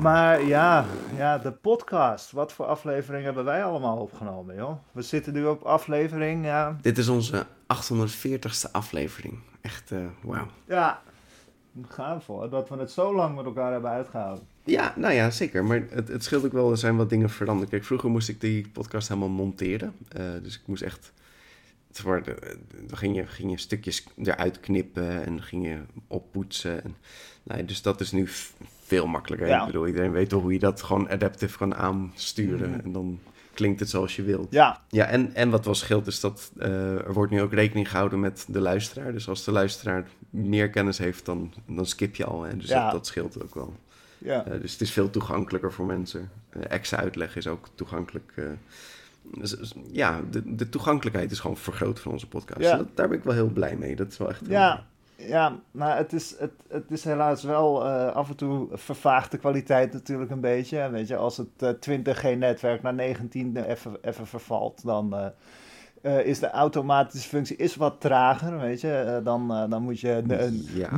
Maar ja, ja, de podcast. Wat voor aflevering hebben wij allemaal opgenomen, joh? We zitten nu op aflevering, ja... Dit is onze 840ste aflevering. Echt, uh, wauw. Ja, gaan voor dat we het zo lang met elkaar hebben uitgehouden. Ja, nou ja, zeker. Maar het, het scheelt ook wel, er zijn wat dingen veranderd. Kijk, vroeger moest ik die podcast helemaal monteren. Uh, dus ik moest echt dan ging je, ging je stukjes eruit knippen en ging je oppoetsen. En, nou, dus dat is nu veel makkelijker. Ik bedoel, iedereen weet toch hoe je dat gewoon adaptief kan aansturen. Mhm. En dan klinkt het zoals je wilt. Ja. Ja, en, en wat wel scheelt is dat uh, er wordt nu ook rekening gehouden met de luisteraar. Dus als de luisteraar meer kennis heeft, dan, dan skip je al. Hè? Dus dat, dat, scheelt ook wel. Ja. Uh, dus het is veel toegankelijker voor mensen. Uh, extra uitleg is ook toegankelijk dus, ja, de, de, toegankelijkheid is gewoon vergroot van onze podcast. Ja. Dat, daar ben ik wel heel blij mee. Dat is wel echt. Ja, ja maar het is, het, het is helaas wel uh, af en toe vervaagt de kwaliteit natuurlijk een beetje. Weet je, als het uh, 20G-netwerk naar 19 even, even vervalt, dan. Uh, uh, is de automatische functie is wat trager, weet je. Uh, dan, uh, dan moet je ja.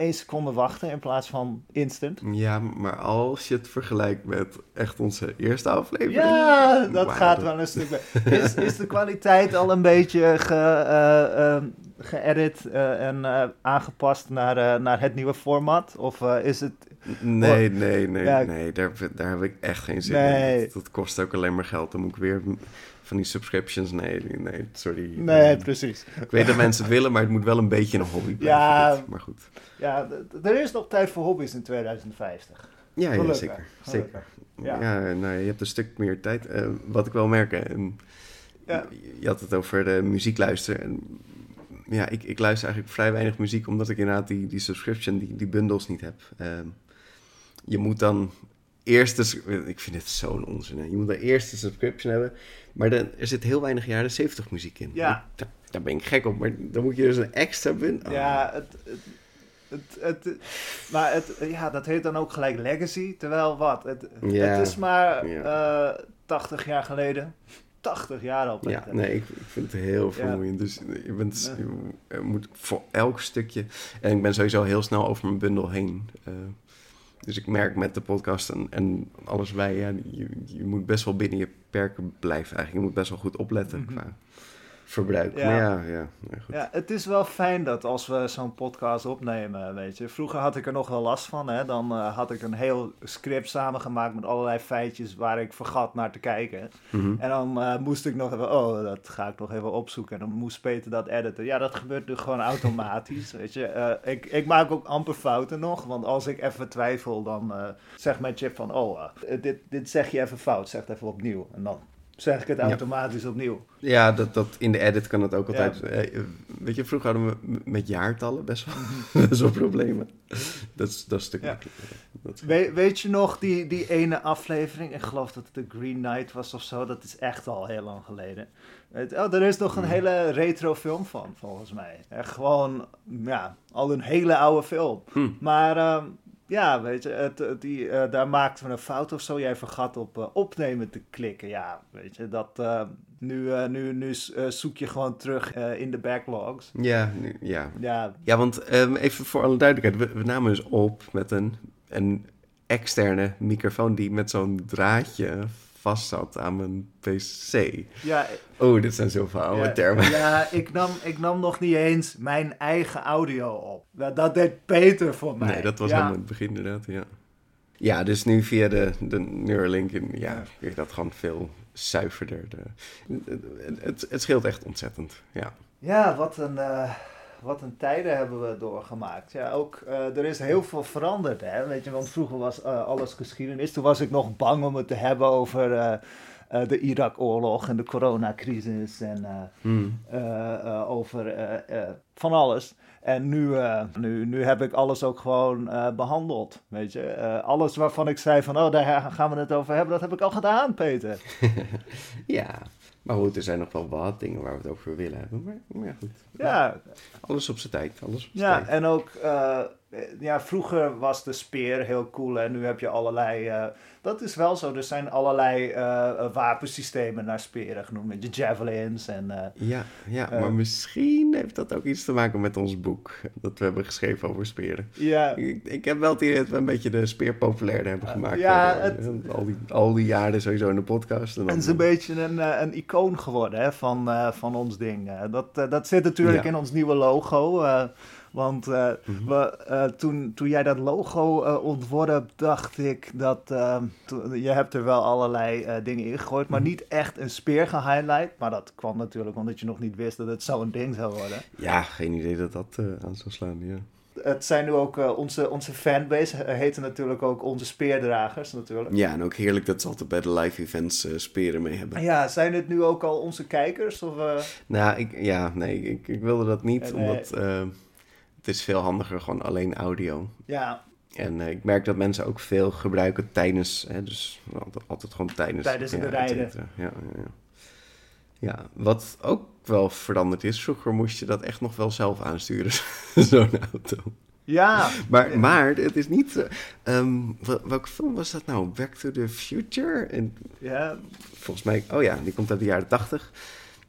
0,1 seconde wachten in plaats van instant. Ja, maar als je het vergelijkt met echt onze eerste aflevering... Ja, dat wow. gaat wel een stuk. Is, is de kwaliteit al een beetje ge, geëdit en aangepast naar, naar het nieuwe format? Of is het... Nee, nee, nee, ja. nee. Daar, daar heb ik echt geen zin nee. in. Dat, dat kost ook alleen maar geld. Dan moet ik weer van die subscriptions. Nee, nee, sorry. Nee, precies. Ik weet dat mensen het willen, maar het moet wel een beetje een hobby blijven. Ja, maar goed. Ja, er is nog tijd voor hobby's in 2050. Ja, ja zeker. zeker. Ja. ja, nou, je hebt een stuk meer tijd. Uh, wat ik wel merk, en ja. je had het over de muziek luisteren. En, ja, ik, ik luister eigenlijk vrij weinig muziek, omdat ik inderdaad die, die subscription, die, die bundles niet heb. Uh, je moet dan eerst, ik vind het zo'n onzin. Hè? Je moet een subscription hebben. Maar dan, er zit heel weinig jaren 70 muziek in. Ja. Daar, daar, ben ik gek op. Maar dan moet je dus een extra. Oh. Ja, het, het, het, maar het, ja, dat heet dan ook gelijk legacy. Terwijl wat? Het, ja, het is maar ja. uh, 80 jaar geleden. 80 jaar al. Ja, nee, ik, ik, vind het heel vermoeiend. Ja. Dus je, bent, je moet voor elk stukje. En ik ben sowieso heel snel over mijn bundel heen. Uh, dus ik merk met de podcast en, en alles bij, ja, je, je moet best wel binnen je perken blijven eigenlijk. Je moet best wel goed opletten mm -hmm. qua verbruik. Ja. Maar ja, ja, goed. ja, het is wel fijn dat als we zo'n podcast opnemen, weet je. Vroeger had ik er nog wel last van, hè. Dan uh, had ik een heel script samengemaakt met allerlei feitjes waar ik vergat naar te kijken. Mm -hmm. En dan uh, moest ik nog even, oh, dat ga ik nog even opzoeken. En dan moest Peter dat editen. Ja, dat gebeurt nu gewoon automatisch, weet je. Uh, ik, ik maak ook amper fouten nog, want als ik even twijfel, dan zegt mijn chip van, oh, dit, dit zeg je even fout, zeg het even opnieuw. En dan zeg ik het automatisch ja. opnieuw. Ja, dat, dat, in de edit kan het ook altijd. Ja. Eh, weet je, vroeger hadden we met jaartallen best wel, best wel problemen. Dat is, dat is een stuk ja. dat weet, weet je nog die, die ene aflevering? Ik geloof dat het de Green Knight was of zo. Dat is echt al heel lang geleden. Oh, er is nog een hele retro film van, volgens mij. Echt gewoon, ja, al een hele oude film. Hm. Maar uh, ja, weet je, het, die, uh, daar maakten we een fout of zo. Jij vergat op uh, opnemen te klikken. Ja, weet je, dat, uh, nu, nu, nu zoek je gewoon terug in de backlogs. Ja, nu, ja. ja. Ja, want um, even voor alle duidelijkheid. We, we, namen dus op met een, een externe microfoon die met zo'n draadje vast zat aan mijn PC. Ja, oh, dit zijn zoveel oude ja, termen. Ja, ik nam, ik nam nog niet eens mijn eigen audio op. Dat, dat deed Peter voor mij. Nee, dat was ja. helemaal het begin inderdaad, ja. Ja, dus nu via de, de Neuralink, ja, ja. je dat gewoon veel zuiverder. De, het, het, het, scheelt echt ontzettend, ja. Ja, wat een... Uh wat een tijden hebben we doorgemaakt. Ja, ook, uh, er is heel veel veranderd, hè. Weet je, want vroeger was uh, alles geschiedenis. Toen was ik nog bang om het te hebben over uh, de Irak-oorlog en de coronacrisis en hmm. over van alles. En nu, nu, nu heb ik alles ook gewoon behandeld, weet je. alles waarvan ik zei van, oh, daar gaan we het over hebben, dat heb ik al gedaan, Peter. ja, maar goed, er zijn nog wel wat dingen waar we het over willen hebben. Maar, maar goed. Ja. Alles op zijn tijd. Alles op ja, tijd. en ook, uh, ja, vroeger was de speer heel cool en nu heb je allerlei. Uh, dat is wel zo. Er zijn allerlei uh, wapensystemen naar speren genoemd. Met de javelins en. Uh, ja, ja maar misschien heeft dat ook iets te maken met ons boek. Dat we hebben geschreven over speren. Ja. Ik, ik heb wel het idee dat we een beetje de speer populairder hebben gemaakt. ja, het, al, die, al die jaren sowieso in de podcast. En, dan, het is een beetje een, een icoon geworden hè, van, van ons ding. dat, dat zit natuurlijk in ons nieuwe logo. Want uh, we, uh, toen, toen jij dat logo uh, ontworp, dacht ik dat je hebt er wel allerlei dingen in gegooid, maar mhm. niet echt een speer gehighlight. Maar dat kwam natuurlijk omdat je nog niet wist dat het zo'n ding zou worden. Ja, geen idee dat dat aan zou slaan, ja. Het zijn nu ook onze, onze fanbase, heten natuurlijk ook onze speerdragers natuurlijk. Ja, en ook heerlijk dat ze altijd bij de live events speren mee hebben. Ja, zijn het nu ook al onze kijkers? Of, Nou, ik, ja, nee, ik, ik wilde dat niet, omdat het is veel handiger gewoon alleen audio. Ja. En uh, ik merk dat mensen ook veel gebruiken tijdens, hè, dus altijd, altijd gewoon tijdens. Tijdens het rijden. Ja, ja, ja, wat ook wel veranderd is, vroeger moest je dat echt nog wel zelf aansturen, zo'n auto. Ja. Maar, maar het is niet. Um, welke film was dat nou? Back to the Future? En ja. Volgens mij. Oh ja, die komt uit de jaren 80.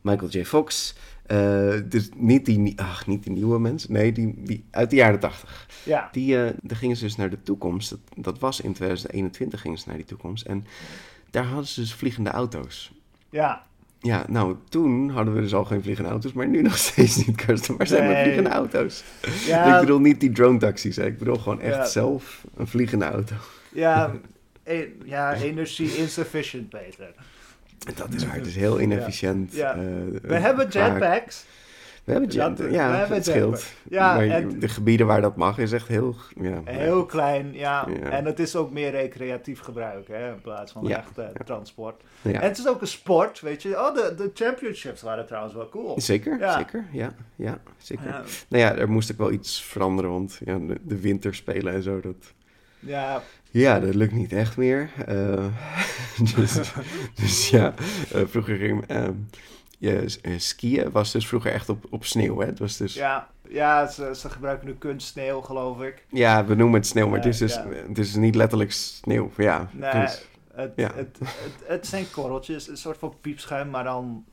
Michael J. Fox. Uh, dus niet die, ach, niet die nieuwe mensen, nee, die, die uit de jaren tachtig. Ja. Die, uh, daar gingen ze dus naar de toekomst. Dat, dat, was in 2021 gingen ze naar die toekomst. En daar hadden ze dus vliegende auto's. Ja. Ja, nou, toen hadden we dus al geen vliegende auto's, maar nu nog steeds niet, Kirsten. Maar zijn nee. vliegende auto's? Ja. Ik bedoel niet die drone-taxis, ik bedoel gewoon echt zelf een vliegende auto. Ja, e ja energie insufficient, beter. Dat is waar, het is heel inefficiënt. Ja. Uh, we hebben jetpacks. We hebben jetpacks, ja, we hebben het scheelt. Ja, maar de gebieden waar dat mag is echt heel... Ja, heel klein, ja. En het is ook meer recreatief gebruik, hè, in plaats van echt uh, transport. En het is ook een sport, weet je. Oh, de, de championships waren trouwens wel cool. Zeker, zeker, ja. ja zeker. Nou ja, er moest ook wel iets veranderen, want ja, de, de winterspelen en zo, dat... Ja, ja, dat lukt niet echt meer. Uh, dus, dus, ja, uh, vroeger ging uh, ja, skiën was dus vroeger echt op, op sneeuw. Hè? Het was dus... Ja, ja ze, ze gebruiken nu kunstsneeuw, geloof ik. Ja, we noemen het sneeuw, maar het, is dus, het is niet letterlijk sneeuw. Ja, nee, het, het, het, het, zijn korreltjes, een soort van piepschuim, maar dan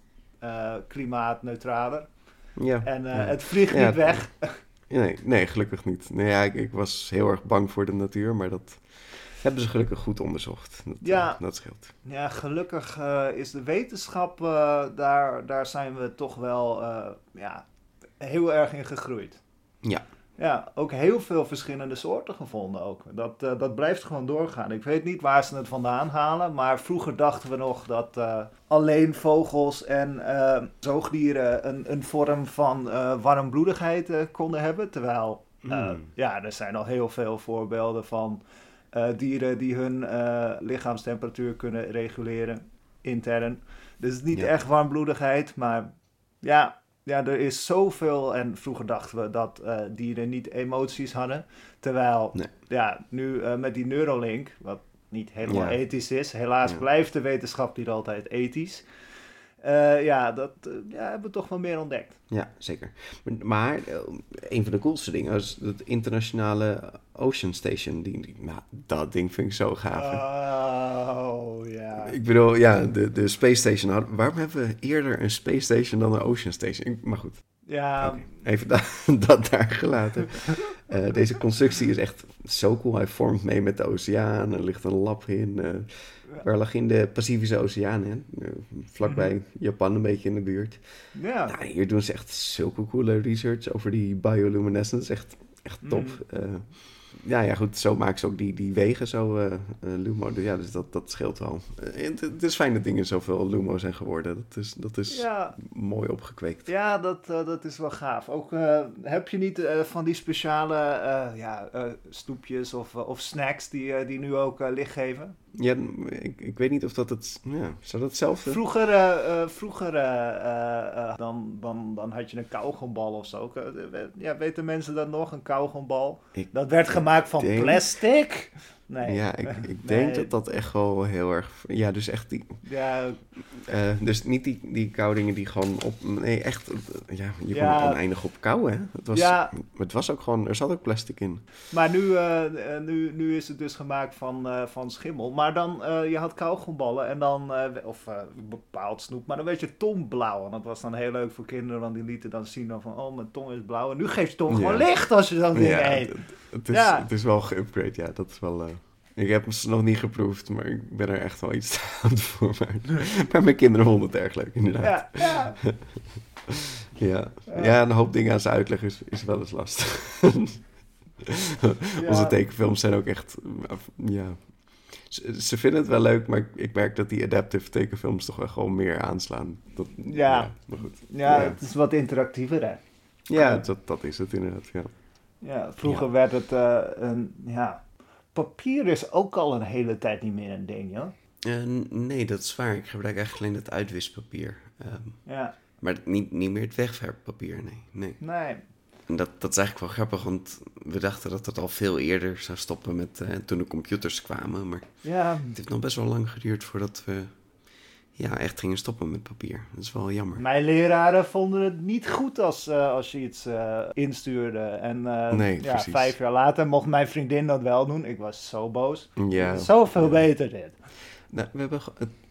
klimaatneutraler. Ja, en het vliegt niet weg. Nee, nee, gelukkig niet. Nee, ja, ik, ik, was heel erg bang voor de natuur, maar dat hebben ze gelukkig goed onderzocht. Dat, ja, uh, dat scheelt. Ja, gelukkig uh, is de wetenschap, uh, daar, daar zijn we toch wel ja, heel erg in gegroeid. Ja. Ja, ook heel veel verschillende soorten gevonden ook. Dat, dat blijft gewoon doorgaan. Ik weet niet waar ze het vandaan halen, maar vroeger dachten we nog dat alleen vogels en zoogdieren een, een vorm van warmbloedigheid konden hebben. Terwijl, hmm. ja, er zijn al heel veel voorbeelden van uh, dieren die hun uh, lichaamstemperatuur kunnen reguleren intern. Dus niet echt warmbloedigheid, maar ja, ja, er is zoveel. En vroeger dachten we dat uh, dieren niet emoties hadden. Terwijl, ja, nu met die Neuralink, wat niet helemaal ethisch is, helaas blijft de wetenschap niet altijd ethisch. Uh, ja, dat uh, ja, hebben we toch wel meer ontdekt. Ja, zeker. Maar uh, een van de coolste dingen is het internationale Ocean Station. Die, die nou, dat ding vind ik zo gaaf. Oh, ja. Ik bedoel, ja, de, de Space Station. Had, waarom hebben we eerder een Space Station dan een Ocean Station? Maar goed. Ja. Okay, even da dat daar gelaten. deze constructie is echt zo cool. Hij vormt mee met de oceaan. Er ligt een lab in. Waar lag in de Pacifische Oceaan, hè? Eh, vlakbij mhm. Japan een beetje in de buurt. Ja. Nou, hier doen ze echt zulke coole research over die bioluminescence. Echt, echt top. Mm ja, ja, goed, zo maken ze ook die, die wegen zo, uh, Lumo. Dus ja, dus dat, dat scheelt wel. Uh, het, is fijn dat dingen zoveel Lumo zijn geworden. Dat is, dat is ja. mooi opgekweekt. Ja, dat, dat is wel gaaf. Ook heb je niet van die speciale ja, stoepjes of, of snacks die, die nu ook licht geven? Ja, ik, ik weet niet of dat het... Ja, zou dat hetzelfde... Vroeger, uh, vroeger uh, dan, dan, dan had je een kauwgombal of zo. Ja, weten mensen dat nog? Een kauwgombal? dat werd gemaakt van plastic. Nee. Ja, ik, ik denk dat dat echt wel heel erg... Ja, dus echt die... Ja. Uh, dus niet die, die koudingen die gewoon op... Nee, echt... Ja, je ja. kon oneindig op kou, hè? Het was, ja. het was ook gewoon... Er zat ook plastic in. Maar nu, uh, nu, nu is het dus gemaakt van, uh, van schimmel. Maar dan, je had kauwgomballen en dan... of bepaald snoep. Maar dan werd je tong blauw. En dat was dan heel leuk voor kinderen. Want die lieten dan zien dan van... Oh, mijn tong is blauw. En nu geeft je tong gewoon licht als je zo'n ding ja, eet. Het is, het is wel geüpgrade, ja. Dat is wel... Ik heb ze nog niet geproefd, maar ik ben er echt wel iets aan voor. Maar, maar mijn kinderen vonden het erg leuk, inderdaad. Ja, ja. ja. ja. een hoop dingen aan ze uitleggen is, is wel eens lastig. Onze tekenfilms zijn ook echt... Ja, ze, vinden het wel leuk, maar ik, merk dat die adaptive tekenfilms toch wel gewoon meer aanslaan. Dat, ja, maar goed. Ja, het is wat interactiever, hè? Ja, dat, dat is het inderdaad, ja. Ja, vroeger werd het uh, een... Ja, papier is ook al een hele tijd niet meer een ding, ja? Uh, nee, dat is waar. Ik gebruik eigenlijk alleen het uitwispapier. Um, ja. Maar niet, niet meer het wegwerppapier, nee. Nee. nee. En dat, dat is eigenlijk wel grappig, want we dachten dat het al veel eerder zou stoppen met uh, toen de computers kwamen. Maar ja. het heeft nog best wel lang geduurd voordat we ja, echt gingen stoppen met papier. Dat is wel jammer. Mijn leraren vonden het niet goed als, uh, als je iets uh, instuurde. En uh, nee, ja, vijf jaar later mocht mijn vriendin dat wel doen. Ik was zo boos. Ja. Zoveel ja. beter dit. Nou, we hebben,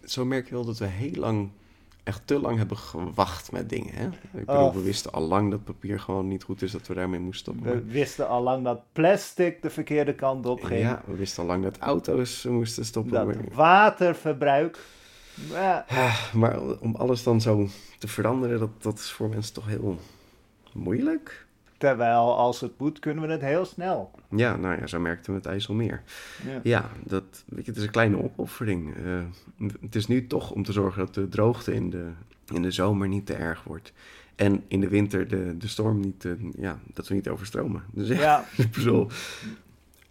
zo merk je wel dat we heel lang, echt te lang hebben gewacht met dingen. Hè? Ik bedoel, oh. we wisten al lang dat papier gewoon niet goed is, dat we daarmee moesten stoppen. We wisten al lang dat plastic de verkeerde kant op ging. Ja, we wisten al lang dat auto's moesten stoppen. Dat waterverbruik ja. Maar om alles dan zo te veranderen, dat, dat is voor mensen toch heel moeilijk. Terwijl als het moet, kunnen we het heel snel. Ja, nou ja, zo merkten we het IJsselmeer. Ja, ja dat, weet je, het is een kleine opoffering. Uh, het is nu toch om te zorgen dat de droogte in de, in de zomer niet te erg wordt. En in de winter de, de storm niet, uh, ja, dat we niet overstromen. Dus ja, ik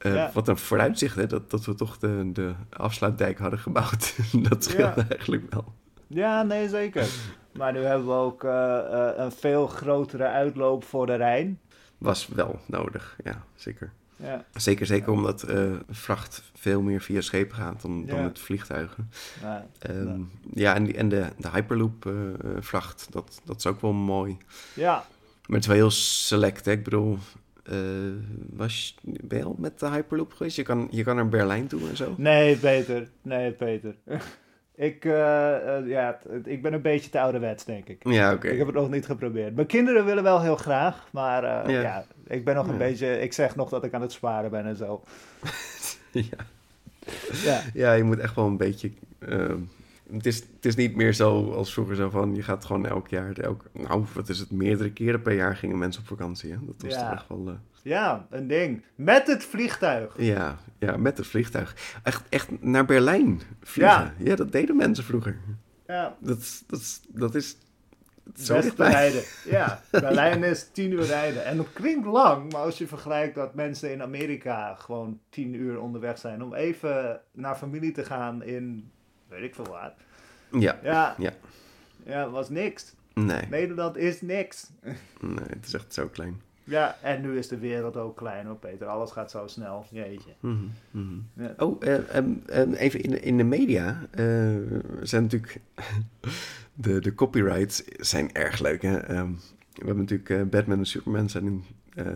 uh, Wat een vooruitzicht, hè? Dat, dat we toch de, de afsluitdijk hadden gebouwd. dat scheelt eigenlijk wel. Ja, nee, zeker. Maar nu hebben we ook uh, uh, een veel grotere uitloop voor de Rijn. Was wel nodig, ja, zeker. Ja. Zeker, zeker omdat vracht veel meer via schepen gaat dan, dan met vliegtuigen. Ja, um, ja. en, die, en de, de Hyperloop vracht, dat, dat is ook wel mooi. Ja. Maar het is wel heel select, hè? Ik bedoel, uh, was, ben je al met de Hyperloop geweest? Je kan, je kan naar Berlijn toe en zo? Nee, Peter. Nee, Peter. ik, uh, uh, ja, ik ben een beetje te ouderwets, denk ik. Ja, oké. Ik heb het nog niet geprobeerd. Mijn kinderen willen wel heel graag, maar ja. ja. ik ben nog een beetje... Ik zeg nog dat ik aan het sparen ben en zo. ja. ja. Ja, je moet echt wel een beetje het is, het is niet meer zo als vroeger zo van, je gaat gewoon elk jaar, elk, nou, wat is het, meerdere keren per jaar gingen mensen op vakantie. Hè? Dat was ja. toch echt wel... Uh... Ja, een ding. Met het vliegtuig. Ja, ja, met het vliegtuig. Echt, echt naar Berlijn vliegen. Ja. ja, dat deden mensen vroeger. Ja. Dat, is, dat, is, dat is zo rijden. Ja, Berlijn is tien uur rijden. En dat klinkt lang, maar als je vergelijkt dat mensen in Amerika gewoon tien uur onderweg zijn om even naar familie te gaan in weet ik veel wat. Ja. Ja. Ja, ja was niks. Nee. Nederland is niks. Nee, het is echt zo klein. Ja, en nu is de wereld ook klein hoor, Peter. Alles gaat zo snel. Jeetje. Mm -hmm. ja. Oh, uh, even in de, in de media uh, zijn natuurlijk... de, de copyrights zijn erg leuk. Hè? Um, we hebben natuurlijk Batman en Superman zijn in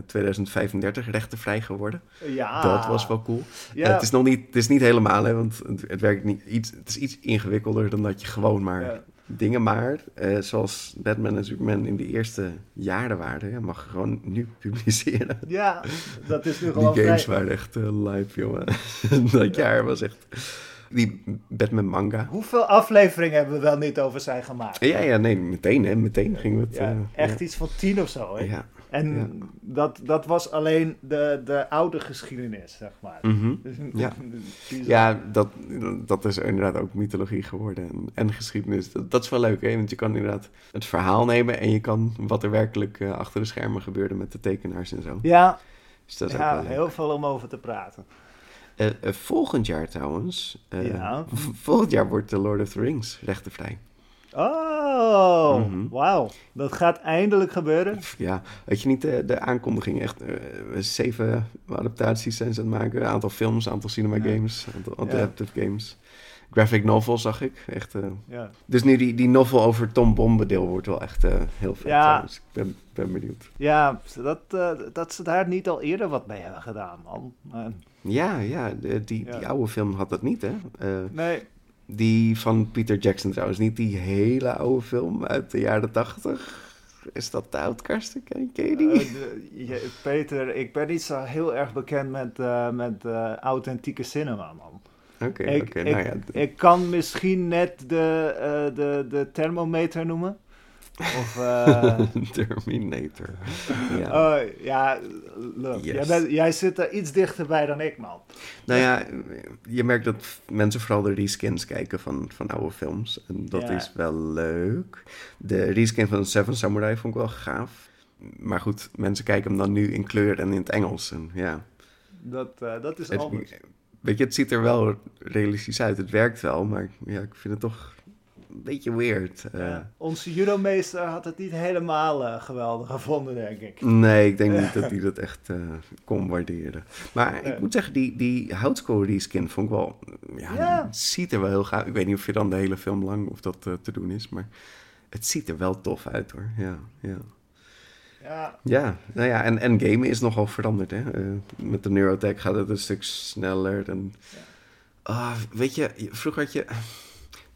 2035 eh, rechtenvrij geworden. Ja. Dat was wel cool. Ja. Uh, het, is nog niet, het is niet helemaal, hè, want het, het, werkt niet iets, het is iets ingewikkelder dan dat je gewoon maar dingen maar, uh, zoals Batman en Superman in de eerste jaren waren, ja, mag je gewoon nu publiceren. Ja, dat is nu gewoon Die games waren echt live, jongen. dat jaar was echt... Die Batman manga. Hoeveel afleveringen hebben we wel niet over zijn gemaakt? Ja, ja, nee, meteen, hè. Meteen gingen we het... Ja, echt iets van tien of zo, hè? Ja. En dat, dat was alleen de, de oude geschiedenis, zeg maar. Mhm. Ja, ja dat, dat is inderdaad ook mythologie geworden en, en geschiedenis. Dat, dat, is wel leuk, hè? want je kan inderdaad het verhaal nemen en je kan wat er werkelijk uh, achter de schermen gebeurde met de tekenaars en zo. Ja, dus dat is ja heel veel om over te praten. Uh, uh, volgend jaar trouwens, ja. volgend jaar wordt The Lord of the Rings rechtenvrij. Oh, mm wauw. Dat gaat eindelijk gebeuren. Ja, weet je niet de, de aankondiging? Echt uh, zeven adaptaties zijn ze aan het maken. Een aantal films, een aantal cinema games, een aantal adaptive games. Graphic novel zag ik. Echt, uh, ja. Dus nu die, die novel over Tom Bombadil wordt wel echt uh, heel vet. Ja. Dus ik ben, ben benieuwd. Ja, dat, dat ze daar niet al eerder wat mee hebben gedaan, man. Ja, ja, die, die oude film had dat niet, hè? nee. Die van Peter Jackson trouwens, niet die hele oude film uit de jaren tachtig. Is dat de Outcast? Ken, je die? Peter, ik ben niet zo heel erg bekend met, met authentieke cinema, man. Oké, oké. nou ja. ik kan misschien net de, de, de thermometer noemen. Of, uh... Terminator. ja, oh, ja look, yes. jij, bent, jij, zit er iets dichterbij dan ik, man. Nou ja, je merkt dat mensen vooral de reskins kijken van, van oude films. En dat is wel leuk. De reskin van Seven Samurai vond ik wel gaaf. Maar goed, mensen kijken hem dan nu in kleur en in het Engels. En, ja. Dat, uh, dat is anders. Weet je, het ziet er wel realistisch uit. Het werkt wel, maar ja, ik vind het toch een beetje weird. Uh, onze judomeester had het niet helemaal uh, geweldig gevonden, denk ik. Nee, ik denk niet dat hij dat echt uh, kon waarderen. Maar ik moet zeggen, die, die houtskool skin vond ik wel... Ja, ja. Ziet er wel heel gaaf Ik weet niet of je dan de hele film lang of dat te doen is, maar het ziet er wel tof uit hoor. Ja, ja. Ja. ja, nou ja, en, en gamen is nogal veranderd. Hè? Uh, met de Neurotech gaat het een stuk sneller. En, ja. uh, weet je, vroeger had je...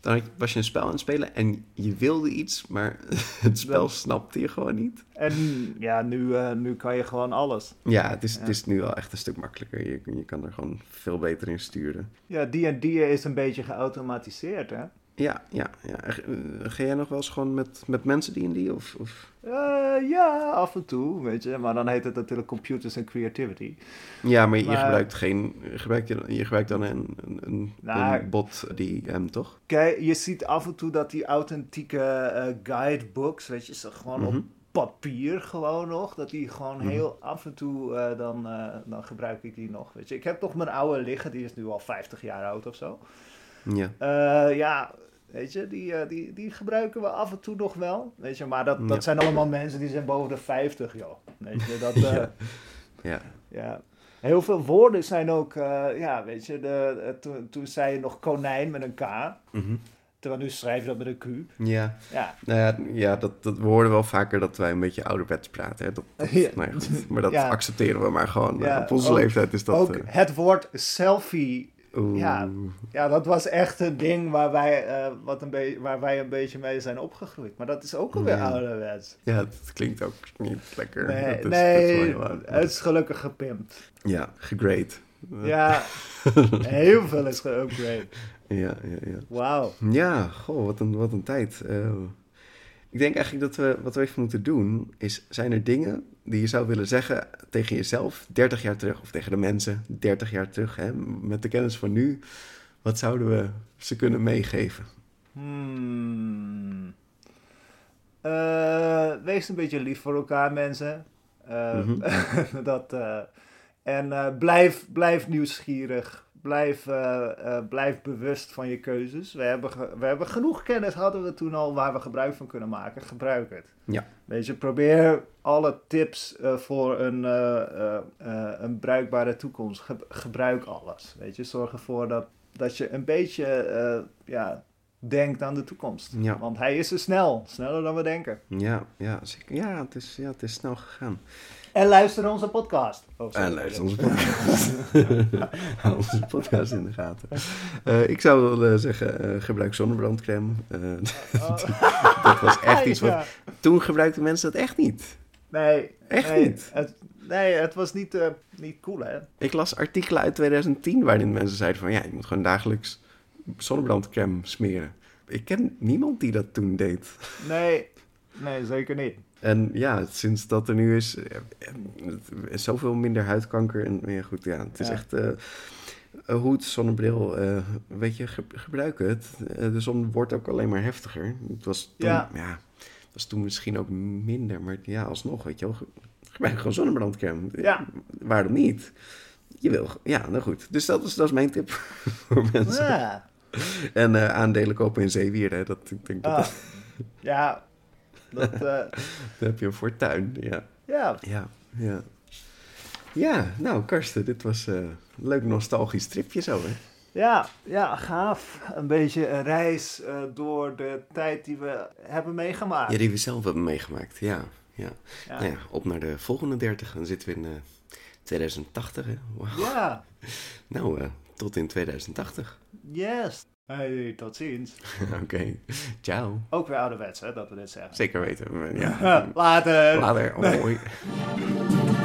Dan was je een spel aan het spelen en je wilde iets, maar het spel snapte je gewoon niet. En ja, nu, uh, nu kan je gewoon alles. Ja, het is, ja. het is nu wel echt een stuk makkelijker. Je, je kan er gewoon veel beter in sturen. Ja, die en die is een beetje geautomatiseerd, hè? Ja, ja, ja. Eh, ga jij nog wel eens gewoon met, met mensen die in die? Of, of? Uh, ja, af en toe, weet je. Maar dan heet het natuurlijk computers en creativity. Ja, maar, je gebruikt geen. Je, je gebruikt dan een, een, nou, een bot die hem, toch? Kijk, je ziet af en toe dat die authentieke uh, guidebooks, weet je, ze gewoon mm -hmm. op papier gewoon nog. Dat die gewoon mm -hmm. heel af en toe, uh, dan, dan gebruik ik die nog. Weet je, ik heb toch mijn oude liggen, die is nu al 50 jaar oud of zo. Ja. Uh, ja, weet je, die, uh, die, die gebruiken we af en toe nog wel. Weet je, maar dat, dat zijn allemaal mensen die zijn boven de 50, joh. Weet je, dat... Uh, ja. ja. ja. Heel veel woorden zijn ook, ja, weet je, de, toen, toen zei je nog konijn met een K. Mm -hmm. Terwijl nu schrijf je dat met een Q. Ja, ja. Nou ja, ja dat, dat, we horen wel vaker dat wij een beetje ouderwets praten. Hè? Dat, dat, ja. nou ja, goed, maar dat accepteren we maar gewoon. op onze ook, leeftijd is dat... Ook het woord selfie ja, ja, dat was echt een ding waar wij, uh, wat een waar wij een beetje mee zijn opgegroeid. Maar dat is ook alweer ja. ouderwets. Ja, het klinkt ook niet lekker. Nee, dat is, nee dat is het is gelukkig gepimpt. Ja, gegrade. Ja, heel veel is geupgrade. Ja, ja, ja. Wauw. Ja, goh, wat een, wat een tijd. Uh, ik denk eigenlijk dat we wat we even moeten doen, is zijn er dingen die je zou willen zeggen tegen jezelf 30 jaar terug, of tegen de mensen 30 jaar terug, hè, met de kennis van nu, wat zouden we ze kunnen meegeven? Hmm. Uh, wees een beetje lief voor elkaar, mensen. Uh, mm -hmm. dat, uh, en blijf, blijf nieuwsgierig blijf, uh, uh, blijf bewust van je keuzes. We hebben, we hebben genoeg kennis, hadden we toen al, waar we gebruik van kunnen maken. Gebruik het. Ja. Weet je, probeer alle tips uh, voor een, een bruikbare toekomst. Ge gebruik alles. Weet je, zorg ervoor dat, dat je een beetje ja, denkt aan de toekomst. Ja. Want hij is er snel, sneller dan we denken. Ja, ja, ja, het, is, ja het is snel gegaan. En luister onze podcast. En luister onze podcast. Hou onze podcast in de gaten. Uh, ik zou wel uh, zeggen, uh, gebruik zonnebrandcrème. Oh. dat was echt iets wat... Toen gebruikten mensen dat echt niet. Nee. Echt nee, niet? Het, nee, het was niet, niet cool, hè? Ik las artikelen uit 2010 waarin mensen zeiden van... Ja, je moet gewoon dagelijks zonnebrandcrème smeren. Ik ken niemand die dat toen deed. Nee, nee zeker niet. En ja, sinds dat er nu is, is zoveel minder huidkanker. En ja, goed, ja, het is ja. echt uh, hoed, zonnebril, uh, weet je, ge gebruik het. Uh, de zon wordt ook alleen maar heftiger. Het was toen, ja. ja. het was toen misschien ook minder, maar ja, alsnog, weet je wel, gebruik gewoon zonnebrandcrème. Ja. Waarom niet? Je wil, ja, nou goed. Dus dat is, dat is mijn tip voor mensen. Ja. En uh, aandelen kopen in zeewieren, dat ik denk dat... Ah, ja, dat... Uh... Dan heb je een fortuin, ja. Ja. Ja, ja. Ja, nou Karsten, dit was uh, een leuk nostalgisch tripje zo, hè? Ja, ja, gaaf. Een beetje een reis uh, door de tijd die we hebben meegemaakt. Ja, die we zelf hebben meegemaakt, ja. ja. ja. Nou ja, op naar de volgende 30. Dan zitten we in uh, 2080, hè? Wow. Ja. nou, uh, tot in 2080. Yes. Hey, tot ziens. Oké, okay. ciao. Ook weer ouderwets, hè, dat we dit zeggen. Zeker weten. Ja. Later. Later, hoi.